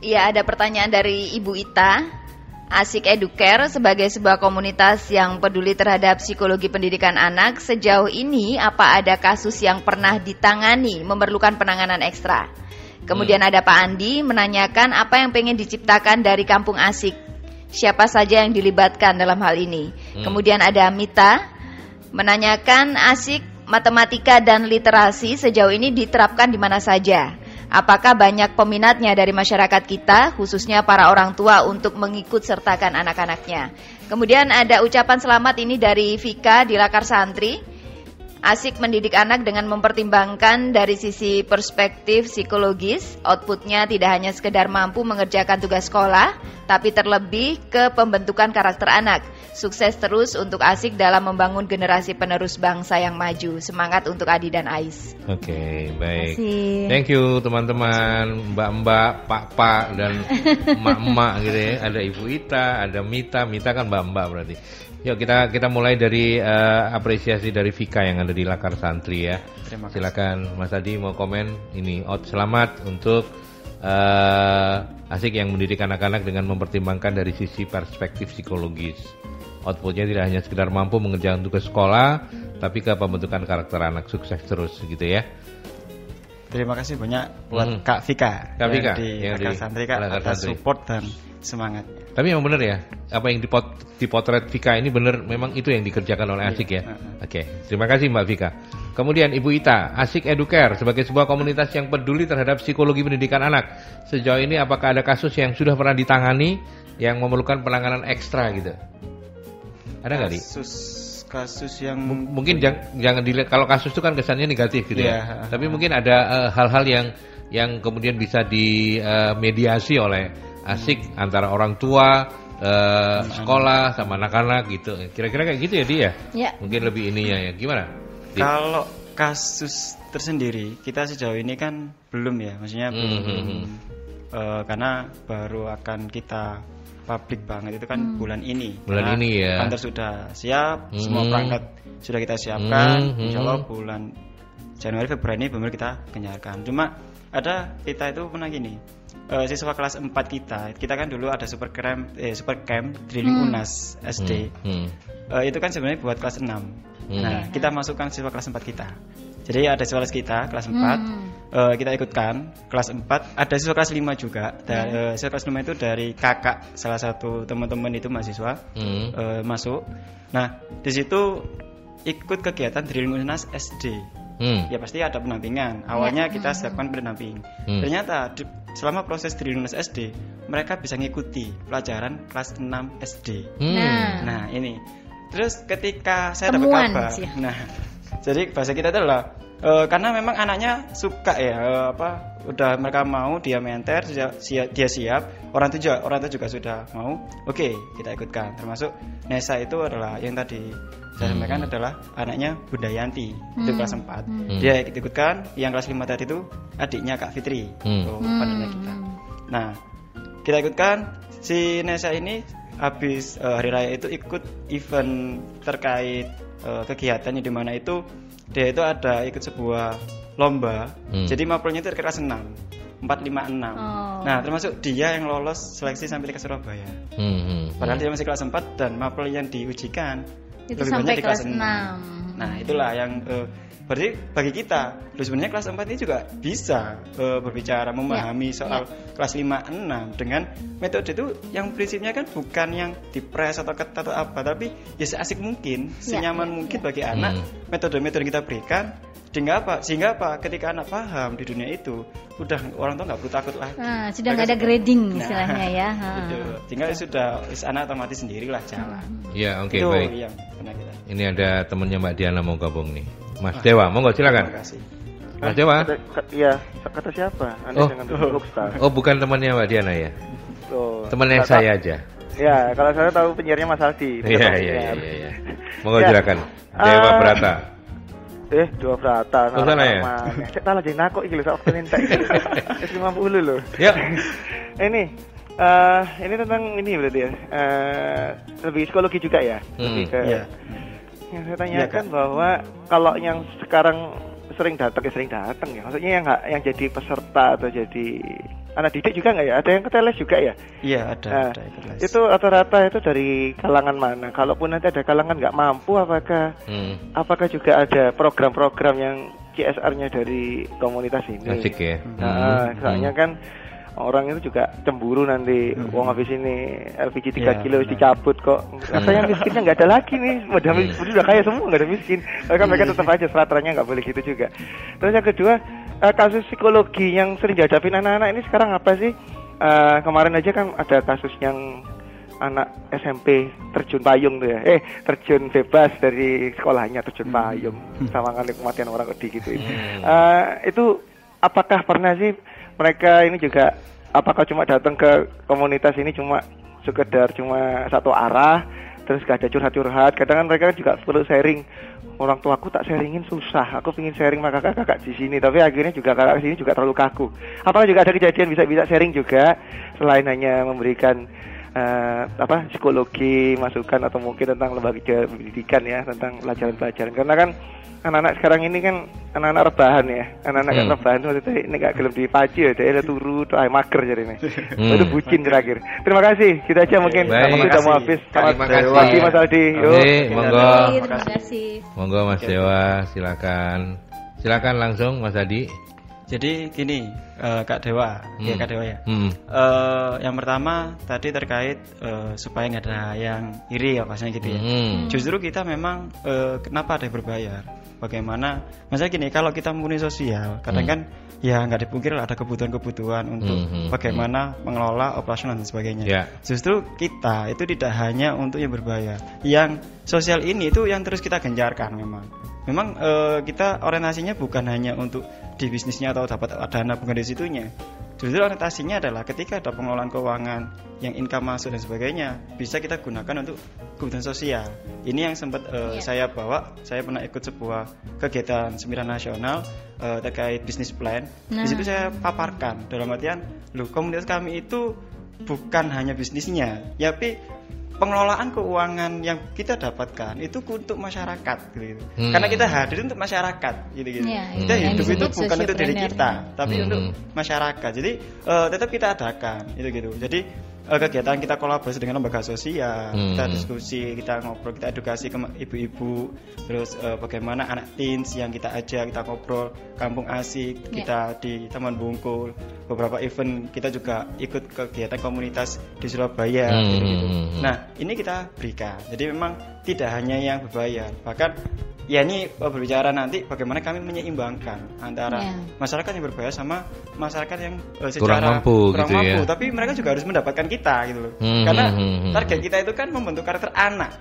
Iya, ada pertanyaan dari Ibu Ita. Asik Educare sebagai sebuah komunitas yang peduli terhadap psikologi pendidikan anak, sejauh ini apa ada kasus yang pernah ditangani memerlukan penanganan ekstra? Kemudian ada Pak Andi menanyakan apa yang pengen diciptakan dari kampung asik. Siapa saja yang dilibatkan dalam hal ini? Hmm. Kemudian ada Mita menanyakan asik matematika dan literasi sejauh ini diterapkan di mana saja. Apakah banyak peminatnya dari masyarakat kita, khususnya para orang tua untuk mengikut sertakan anak-anaknya? Kemudian ada ucapan selamat ini dari Vika di Lakar Santri. Asik mendidik anak dengan mempertimbangkan dari sisi perspektif psikologis, outputnya tidak hanya sekedar mampu mengerjakan tugas sekolah, tapi terlebih ke pembentukan karakter anak. Sukses terus untuk Asik dalam membangun generasi penerus bangsa yang maju. Semangat untuk Adi dan Ais. Oke, baik. Kasih. Thank you teman-teman, mbak-mbak, pak-pak dan [laughs] emak-emak gitu ya. Ada Ibu Ita, ada Mita, Mita kan mbak-mbak berarti. Yuk kita kita mulai dari eh, apresiasi dari Vika yang ada di Lakar Santri ya. Terima kasih. Silakan Mas Adi mau komen ini. Out selamat untuk eh, asik yang mendidik anak-anak dengan mempertimbangkan dari sisi perspektif psikologis. Outputnya tidak hanya sekedar mampu mengerjakan tugas sekolah, tapi ke pembentukan karakter anak sukses terus gitu ya. terima kasih banyak buat Hmm. Kak Vika Kak Vika, yang di yang Lakar Santri Kak Lakar atas Santri. support dan semangatnya Tapi memang benar ya, apa yang dipot, dipotret Vika ini benar memang itu yang dikerjakan oleh Asik ya. Iya. Oke, terima kasih Mbak Vika. Kemudian Ibu Ita, Asik Educare sebagai sebuah komunitas yang peduli terhadap psikologi pendidikan anak. Sejauh ini apakah ada kasus yang sudah pernah ditangani yang memerlukan penanganan ekstra gitu? Ada nggak di? kasus kasus yang M- Mungkin jangan, jangan dilihat kalau kasus itu kan kesannya negatif gitu ya. Iya. Tapi mungkin ada eh, hal-hal yang yang kemudian bisa dimediasi oleh asik antara orang tua, eh, sekolah sama anak-anak gitu. Kira-kira kayak gitu ya dia. Ya. Mungkin lebih ininya ya. Gimana? Di- Kalau kasus tersendiri kita sejauh ini kan belum ya, maksudnya Hmm, belum hmm, hmm. eh, karena baru akan kita publik banget itu kan Hmm. bulan ini. Bulan Karena ini ya. Kantor sudah siap, semua Hmm. perangkat sudah kita siapkan. Hmm, Insya Allah hmm. bulan Januari Februari ini benar kita gencarkan. Cuma ada kita itu pernah gini. Eh, siswa kelas 4 kita, kita kan dulu ada super camp, eh, super camp drilling Hmm. UNAS SD. Hmm. Eh, itu kan sebenarnya buat kelas 6. Hmm. Nah, kita masukkan siswa kelas 4 kita. Jadi ada siswa kelas kita kelas 4 Hmm. eh, kita ikutkan kelas 4 ada siswa kelas 5 juga da, eh, siswa kelas 5 itu dari kakak salah satu teman-teman itu mahasiswa Hmm. eh, masuk nah di situ ikut kegiatan drilling UNAS SD Hmm. ya pasti ada pendampingan awalnya kita siapkan pendamping Hmm. ternyata di- selama proses drilling UNAS SD mereka bisa ngikuti pelajaran kelas 6 SD Hmm. Nah. Nah ini, terus ketika saya dapat kabar, sih. nah, [laughs] jadi bahasa kita itu adalah eh, karena memang anaknya suka ya eh, apa, udah mereka mau dia menter, dia siap, dia siap, orang itu juga orang itu juga sudah mau, oke kita ikutkan, termasuk Nesa itu adalah yang tadi saya Hmm. sampaikan adalah anaknya Bunda Yanti itu Hmm. kelas 4 Hmm. dia ikut-ikutkan, yang kelas 5 tadi itu adiknya Kak Fitri, Hmm. oh, partnernya kita. Nah, kita ikutkan si Nesa ini habis eh, hari raya itu ikut event terkait kegiatannya di mana itu dia itu ada ikut sebuah lomba. Hmm. Jadi mapelnya itu kelas 6. 4 5 6. Oh. Nah, termasuk dia yang lolos seleksi sampai ke Surabaya. Hmm. Hmm. Padahal dia masih kelas 4 dan mapel yang diujikan Itu lebih sampai banyak di kelas, kelas 6. 6. Nah, itulah yang eh, berarti bagi kita, loh sebenarnya kelas 4 ini juga bisa eh, berbicara memahami Ya, soal kelas 5 6 dengan metode itu yang prinsipnya kan bukan yang dipres atau ketat atau apa, tapi ya seasik mungkin, Ya, senyaman ya, mungkin ya. bagi anak Hmm. metode-metode yang kita berikan sehingga apa? Sehingga apa? Ketika anak paham di dunia itu, udah orang tua nggak perlu takut lah. Nah, sudah Mereka nggak ada sudah- grading Nah, istilahnya ya. Ha. [laughs] Gitu. Tinggal sudah wis anak otomatis sendirilah jalan. Ya, oke itu baik. yang pernah kita. Ini ada temennya Mbak Diana mau gabung nih. Mas Dewa, monggo silakan. Terima kasih. Mas Dewa. Kata, iya, kata siapa? Anda Oh. jangan Star. Oh, bukan temannya Mbak Diana ya? Oh, Temannya kata- saya aja. Ya, kalau saya tahu penyiarnya Mas Aldi. Iya, iya, iya, iya, iya. Monggo Ya. silakan. Dewa Eh, Brata. Eh, dua berata. Oh, salah ya? Saya tahu jadi nakok iki lho, sak waktu entek. [laughs] Wis 50 loh. Yuk. ini eh ini tentang ini berarti ya. Eh lebih psikologi juga ya. Lebih Hmm, ke Iya. Yang saya Iya, tanyakan Kak. bahwa kalau yang sekarang sering datang ya sering datang ya. Maksudnya yang yang jadi peserta atau jadi anak didik juga nggak ya? Ada yang keteles juga ya? Iya, ada, Nah, ada itu, rata-rata itu dari kalangan mana? Kalaupun nanti ada kalangan nggak mampu, apakah Hmm. apakah juga ada program-program yang CSR-nya dari komunitas ini? Asik ya. Nah, Hmm. soalnya kan orang itu juga cemburu nanti wong habis ini LPG 3 Iya, kilo benar. dicabut kok. Katanya miskinnya nggak ada lagi nih udah Hmm. mis- udah kaya semua nggak ada miskin. Tapi kan mereka tetap aja seratranya nggak boleh gitu juga. Terus yang kedua eh, kasus psikologi yang sering dihadapin anak-anak ini sekarang apa sih? Eh, kemarin aja kan ada kasus yang anak SMP terjun payung tuh ya. Eh terjun bebas dari sekolahnya terjun payung. Sama kematian orang di gitu. Eh, itu apakah pernah sih mereka ini juga apakah cuma datang ke komunitas ini cuma sekedar cuma satu arah terus gak ada curhat-curhat? Kadang kan mereka juga perlu sharing orang tua aku tak sharingin susah aku pengen sharing sama kakak-kakak di sini. Tapi akhirnya juga kakak sini juga terlalu kaku. Apakah juga ada kejadian bisa-bisa sharing juga selain hanya memberikan eh, apa psikologi masukan atau mungkin tentang lembaga pendidikan ya tentang pelajaran-pelajaran. Karena kan anak-anak sekarang ini kan anak-anak rebahan ya anak-anak Hmm. rebahan waktu itu ini gak gelem dipacu ya dia turu tuh ay mager jadi ini Hmm. itu bucin terakhir terima kasih kita aja mungkin Baik. sudah mau habis selamat kasih. pagi Mas Aldi monggo. Terima kasih. Monggo Mas Dewa, silakan. Silakan langsung Mas Adi. Jadi gini, eh, Kak Dewa, ya Hmm. Kak Dewa ya. Hmm. Eh, yang pertama tadi terkait eh, supaya nggak ada yang iri ya pasnya gitu ya. Hmm. Justru kita memang eh, kenapa ada yang berbayar? Bagaimana? Masalah gini, kalau kita menggunakan sosial, kadang Hmm. kan ya nggak dipungkiri lah ada kebutuhan-kebutuhan untuk Hmm, hmm, bagaimana mengelola operasional dan sebagainya. Ya. Justru kita itu tidak hanya untuk yang berbayar. Yang sosial ini itu yang terus kita gencarkan memang. Memang eh, kita orientasinya bukan hanya untuk di bisnisnya atau dapat dana bukan di situnya. Justru orientasinya adalah ketika ada pengelolaan keuangan yang income masuk dan sebagainya bisa kita gunakan untuk kebutuhan sosial. Ini yang sempat eh, Iya. saya bawa. Saya pernah ikut sebuah kegiatan sembilan nasional eh, terkait bisnis plan. Nah. Di situ saya paparkan dalam artian, loh komunitas kami itu bukan hanya bisnisnya, ya, tapi pengelolaan keuangan yang kita dapatkan itu untuk masyarakat gitu. Hmm. Karena kita hadir untuk masyarakat gitu gitu. Ya, kita yang hidup itu bukan untuk diri kita, tapi Hmm. untuk masyarakat. Jadi eh, tetap kita adakan gitu gitu. Jadi kegiatan kita kolaborasi dengan lembaga sosial, Hmm. kita diskusi, kita ngobrol, kita edukasi ke ibu-ibu, terus eh, bagaimana anak teens yang kita ajak, kita ngobrol, kampung asik, Ya. kita di Taman Bungkul, beberapa event kita juga ikut kegiatan komunitas di Surabaya Hmm, hmm. Nah, ini kita berikan. Jadi memang tidak hanya yang berbayar, bahkan ya ini eh, berbicara nanti bagaimana kami menyeimbangkan antara Ya. masyarakat yang berbayar sama masyarakat yang eh, secara Kurang mampu kurang gitu ya. mampu. Tapi mereka juga harus mendapatkan kita gitu loh. Hmm, Karena hmm, hmm, hmm. target kita itu kan membentuk karakter anak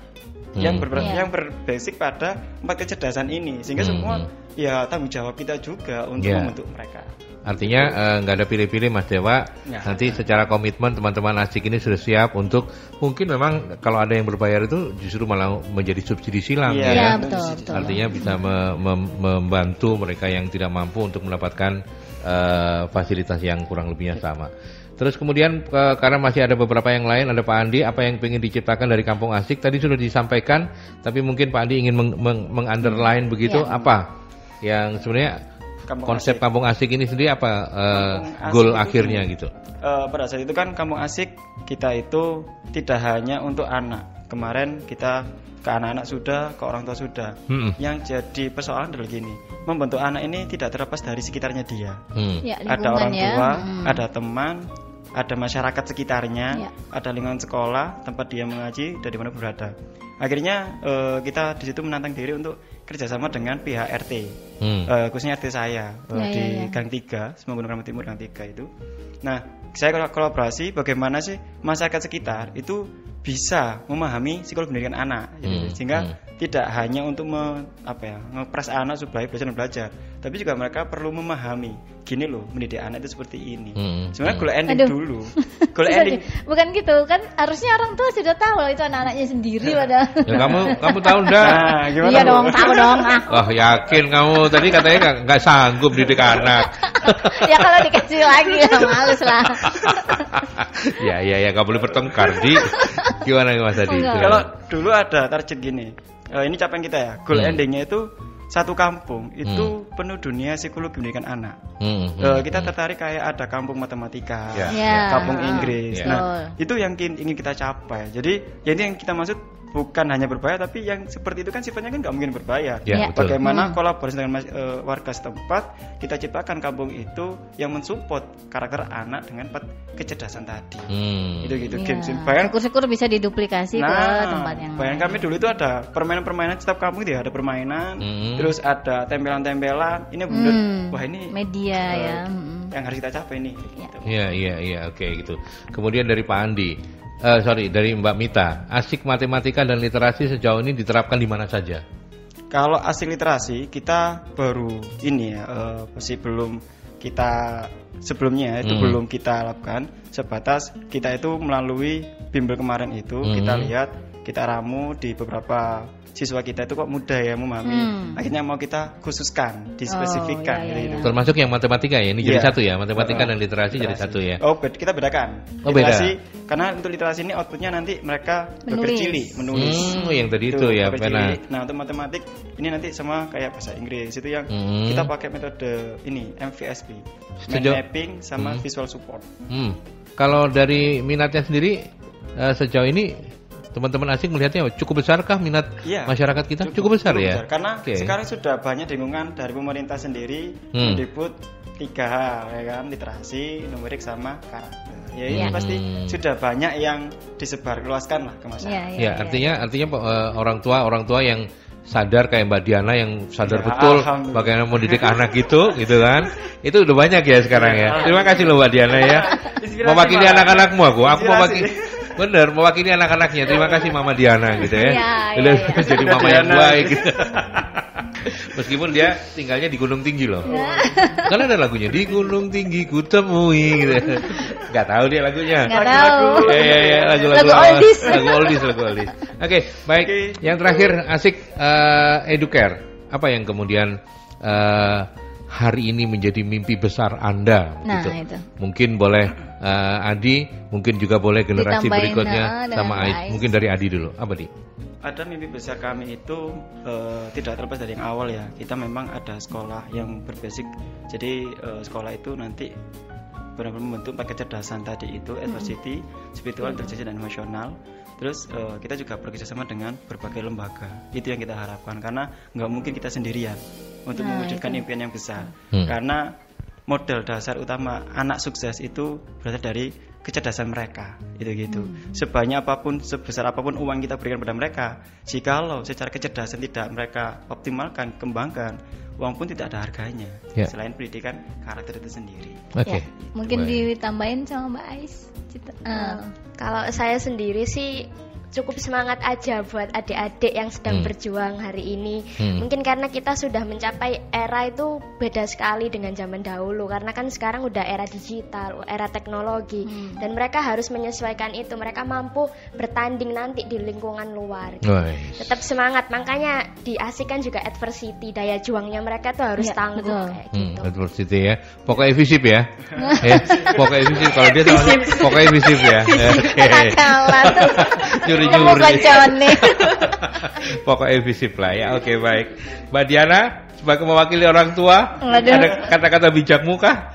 yang Hmm. ber Iya. yang berbasic pada empat kecerdasan ini sehingga Hmm, semua hmm. ya tanggung jawab kita juga untuk Ya. membentuk mereka. Artinya eh, nggak ada pilih-pilih Mas Dewa. Ya. Nanti secara komitmen teman-teman asik ini sudah siap untuk mungkin memang kalau ada yang berbayar itu justru malah menjadi subsidi silang Iya, ya. Kan? betul, betul. Artinya bisa me- mem- membantu mereka yang tidak mampu untuk mendapatkan eh, fasilitas yang kurang lebihnya sama. Terus kemudian eh, karena masih ada beberapa yang lain, ada Pak Andi, apa yang ingin diciptakan dari Kampung Asik tadi sudah disampaikan, tapi mungkin Pak Andi ingin meng- meng- meng-underline begitu Ya. apa yang sebenarnya Kampung konsep Asik. Kampung Asik ini sendiri apa Asik goal itu akhirnya gini. gitu? Eh, pada saat itu kan kampung asik kita itu tidak hanya untuk anak. Kemarin kita ke anak-anak sudah, ke orang tua sudah. Hmm. Yang jadi persoalan adalah gini, membentuk anak ini tidak terlepas dari sekitarnya dia. Hmm. Ya, ada orang ya. tua, Hmm. ada teman, ada masyarakat sekitarnya, Ya. ada lingkungan sekolah tempat dia mengaji dari mana berada. Akhirnya eh, kita di situ menantang diri untuk kerjasama dengan pihak RT, Hmm. Eh, khususnya RT saya eh, Ya, di ya, ya. Gang 3, Semua Gunung Keramat Timur Gang 3 itu. Nah, saya kol- kolaborasi bagaimana sih masyarakat sekitar itu bisa memahami psikologi pendidikan anak, gitu. Hmm, sehingga hmm. tidak hanya untuk me, apa ya ngepres anak supaya belajar dan belajar, tapi juga mereka perlu memahami gini loh mendidik anak itu seperti ini. Hmm, Sebenarnya hmm. goal ending Aduh. dulu, [laughs] goal Sudah ending di- bukan gitu kan harusnya orang tua sudah tahu loh itu anak-anaknya sendiri padahal. Ya kamu kamu tahu enggak? Nah, gimana iya dong, tahu dong. Ah. Wah yakin kamu tadi katanya nggak nggak sanggup didik anak. [laughs] ya kalau dikasih lagi ya males lah. [laughs] ya ya ya nggak boleh bertengkar di gimana Mas Adi? Enggak. Kalau dulu ada target gini, eh, ini capaian kita ya. Goal Hmm. endingnya itu satu kampung itu penuh dunia psikologi pendidikan anak. Hmm, hmm, Eh, kita hmm. tertarik kayak ada kampung matematika, Ya. Ya. kampung Inggris. Ya. Nah, itu yang ingin kita capai. Jadi, ya ini yang kita maksud bukan hanya berbayar, tapi yang seperti itu kan sifatnya kan nggak mungkin berbayar. Ya, Ya. betul. Bagaimana Hmm. kolaborasi dengan mas- eh, warga setempat, kita ciptakan kampung itu yang mensupport karakter anak dengan empat kecerdasan tadi. Hmm. Itu gitu. Iya. Games Bahkan Syukur-syukur bisa diduplikasi ke tempat yang bayang kami dulu itu ada permainan-permainan setiap kampung itu ya ada permainan, Hmm. terus ada tempelan-tempelan. Ini benar, Hmm. wah ini media eh, ya. hmm. yang harus kita capai nih. Ya. Gitu. Iya iya iya oke gitu. Kemudian dari Pak Andi, eh, sorry dari Mbak Mita, asik matematika dan literasi sejauh ini diterapkan di mana saja? Kalau asing literasi kita baru ini ya, eh, masih belum kita sebelumnya itu Hmm. belum kita lakukan sebatas kita itu melalui bimbel kemarin itu Hmm. kita lihat kita ramu di beberapa siswa kita itu kok mudah ya memahami Hmm. akhirnya mau kita khususkan dispesifikkan Oh, iya, iya, gitu. iya. Termasuk yang matematika ya, ini jadi Iya. satu ya, matematika Oh, dan literasi jadi literasi. satu ya. Oh, kita bedakan. Oh, beda. literasi karena untuk literasi ini outputnya nanti mereka Menulis. menulis. Hmm, yang tadi itu ya, pakai pena. cili. Nah, untuk matematik ini nanti sama kayak bahasa Inggris itu yang Hmm. kita pakai metode ini MVSP. Sejauh- mapping sama Hmm. visual support. Hmm. Kalau dari minatnya sendiri eh, sejauh ini teman-teman asing melihatnya cukup besarkah minat Iya. masyarakat kita? Cukup, besar ya. Karena Oke. sekarang sudah banyak dukungan dari pemerintah sendiri Hmm. mendikbud tiga hal ya kan literasi, numerik sama karakter. Ya ini Iya. pasti Hmm. sudah banyak yang disebar luaskan lah ke masyarakat. Iya, iya, Ya, iya. artinya artinya eh, orang tua orang tua yang sadar kayak Mbak Diana yang sadar Ya, betul bagaimana mau didik anak gitu, gitu kan? Itu udah banyak ya sekarang ya. Terima kasih loh Mbak Diana ya. Mewakili anak-anakmu aku, aku mewakili Bener, mewakili anak-anaknya. Terima kasih Mama Diana gitu ya. Iya, iya, Udah iya. jadi mama yang baik gitu. [laughs] Meskipun dia tinggalnya di gunung tinggi loh. Kan ada lagunya di gunung tinggi ku temui gitu. Gak tahu dia lagunya. Nggak tahu. Ya ya ya lagu-lagu Lagu oldies. Lagu oldies, lagu oldies. Oke, baik. Oke. Yang terakhir asik eh, educare. Apa yang kemudian eh, hari ini menjadi mimpi besar Anda Nah, gitu. itu. Mungkin boleh eh, Adi, mungkin juga boleh generasi Ditambahin, berikutnya eh, sama Ais. Ais. Mungkin dari Adi dulu. Apa Di? ada mimpi besar kami itu eh, tidak terlepas dari yang awal ya kita memang ada sekolah yang berbasic jadi eh, sekolah itu nanti benar-benar membentuk pakai kecerdasan tadi itu adversity spiritual intelijensi dan emosional terus eh, kita juga bekerjasama dengan berbagai lembaga itu yang kita harapkan karena nggak mungkin kita sendirian untuk Nah, mewujudkan itu. impian yang besar Hmm. karena modal dasar utama anak sukses itu berasal dari kecerdasan mereka itu gitu sebanyak apa pun sebesar apa pun uang kita berikan pada mereka jikalau secara kecerdasan tidak mereka optimalkan kembangkan uang pun tidak ada harganya Ya. selain pendidikan karakter itu sendiri Oke. Ya, mungkin Baik. ditambahin sama Mbak Ais. Cita- Eh, kalau saya sendiri sih cukup semangat aja buat adik-adik yang sedang Hmm. berjuang hari ini. Hmm. Mungkin karena kita sudah mencapai era itu beda sekali dengan zaman dahulu karena kan sekarang udah era digital, era teknologi Hmm. dan mereka harus menyesuaikan itu. Mereka mampu bertanding nanti di lingkungan luar. Wais. Tetap semangat, makanya di ASIK kan juga adversity, daya juangnya mereka tuh harus Iya, tangguh betul. kayak Hmm, gitu. adversity ya. Pokoknya visip ya. [laughs] ya. Pokoknya visip kalau dia tahu pokoknya visip ya. Oke. Kenakalan. [laughs] Nyuri-nyuri. Bukan Joni. Pokoknya visip lah ya. Oke, baik. Mbak Diana sebagai mewakili orang tua, Waduh. ada kata-kata bijakmu kah?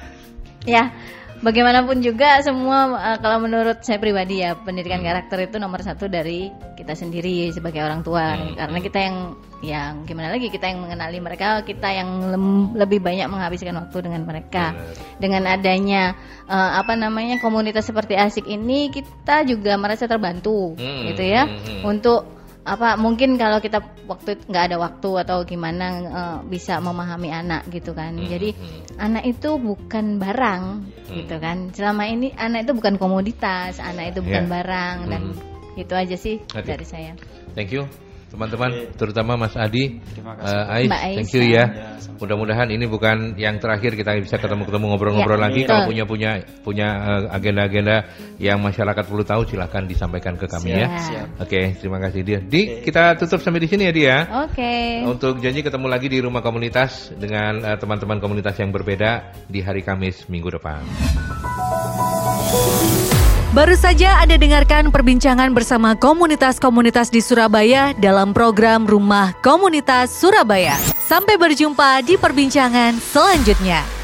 ya, bagaimanapun juga semua eh, kalau menurut saya pribadi ya pendidikan karakter itu nomor satu dari kita sendiri sebagai orang tua. Hmm. karena kita yang yang gimana lagi kita yang mengenali mereka kita yang lem- lebih banyak menghabiskan waktu dengan mereka. Dengan adanya eh, apa namanya komunitas seperti asik ini kita juga merasa terbantu Hmm, gitu ya. hmm, hmm. untuk apa mungkin kalau kita waktu nggak ada waktu atau gimana eh, bisa memahami anak gitu kan Hmm, jadi hmm. anak itu bukan barang Hmm. gitu kan selama ini anak itu bukan komoditas anak itu bukan Ya. barang dan Hmm. itu aja sih Oke. dari saya Thank you teman-teman, terutama Mas Adi, eh, Ais, Mbak thank you ya. ya. Ya. Mudah-mudahan ini bukan yang terakhir kita bisa ketemu-ketemu ngobrol-ngobrol Ya, lagi. Kalau punya punya punya eh, agenda-agenda yang masyarakat perlu tahu, silahkan disampaikan ke kami ya. Siap. Oke, terima kasih dia. Di, kita tutup sampai di sini ya dia. oke Untuk janji ketemu lagi di rumah komunitas dengan eh, teman-teman komunitas yang berbeda di hari Kamis minggu depan. Baru saja Anda dengarkan perbincangan bersama komunitas-komunitas di Surabaya dalam program Rumah Komunitas Surabaya. Sampai berjumpa di perbincangan selanjutnya.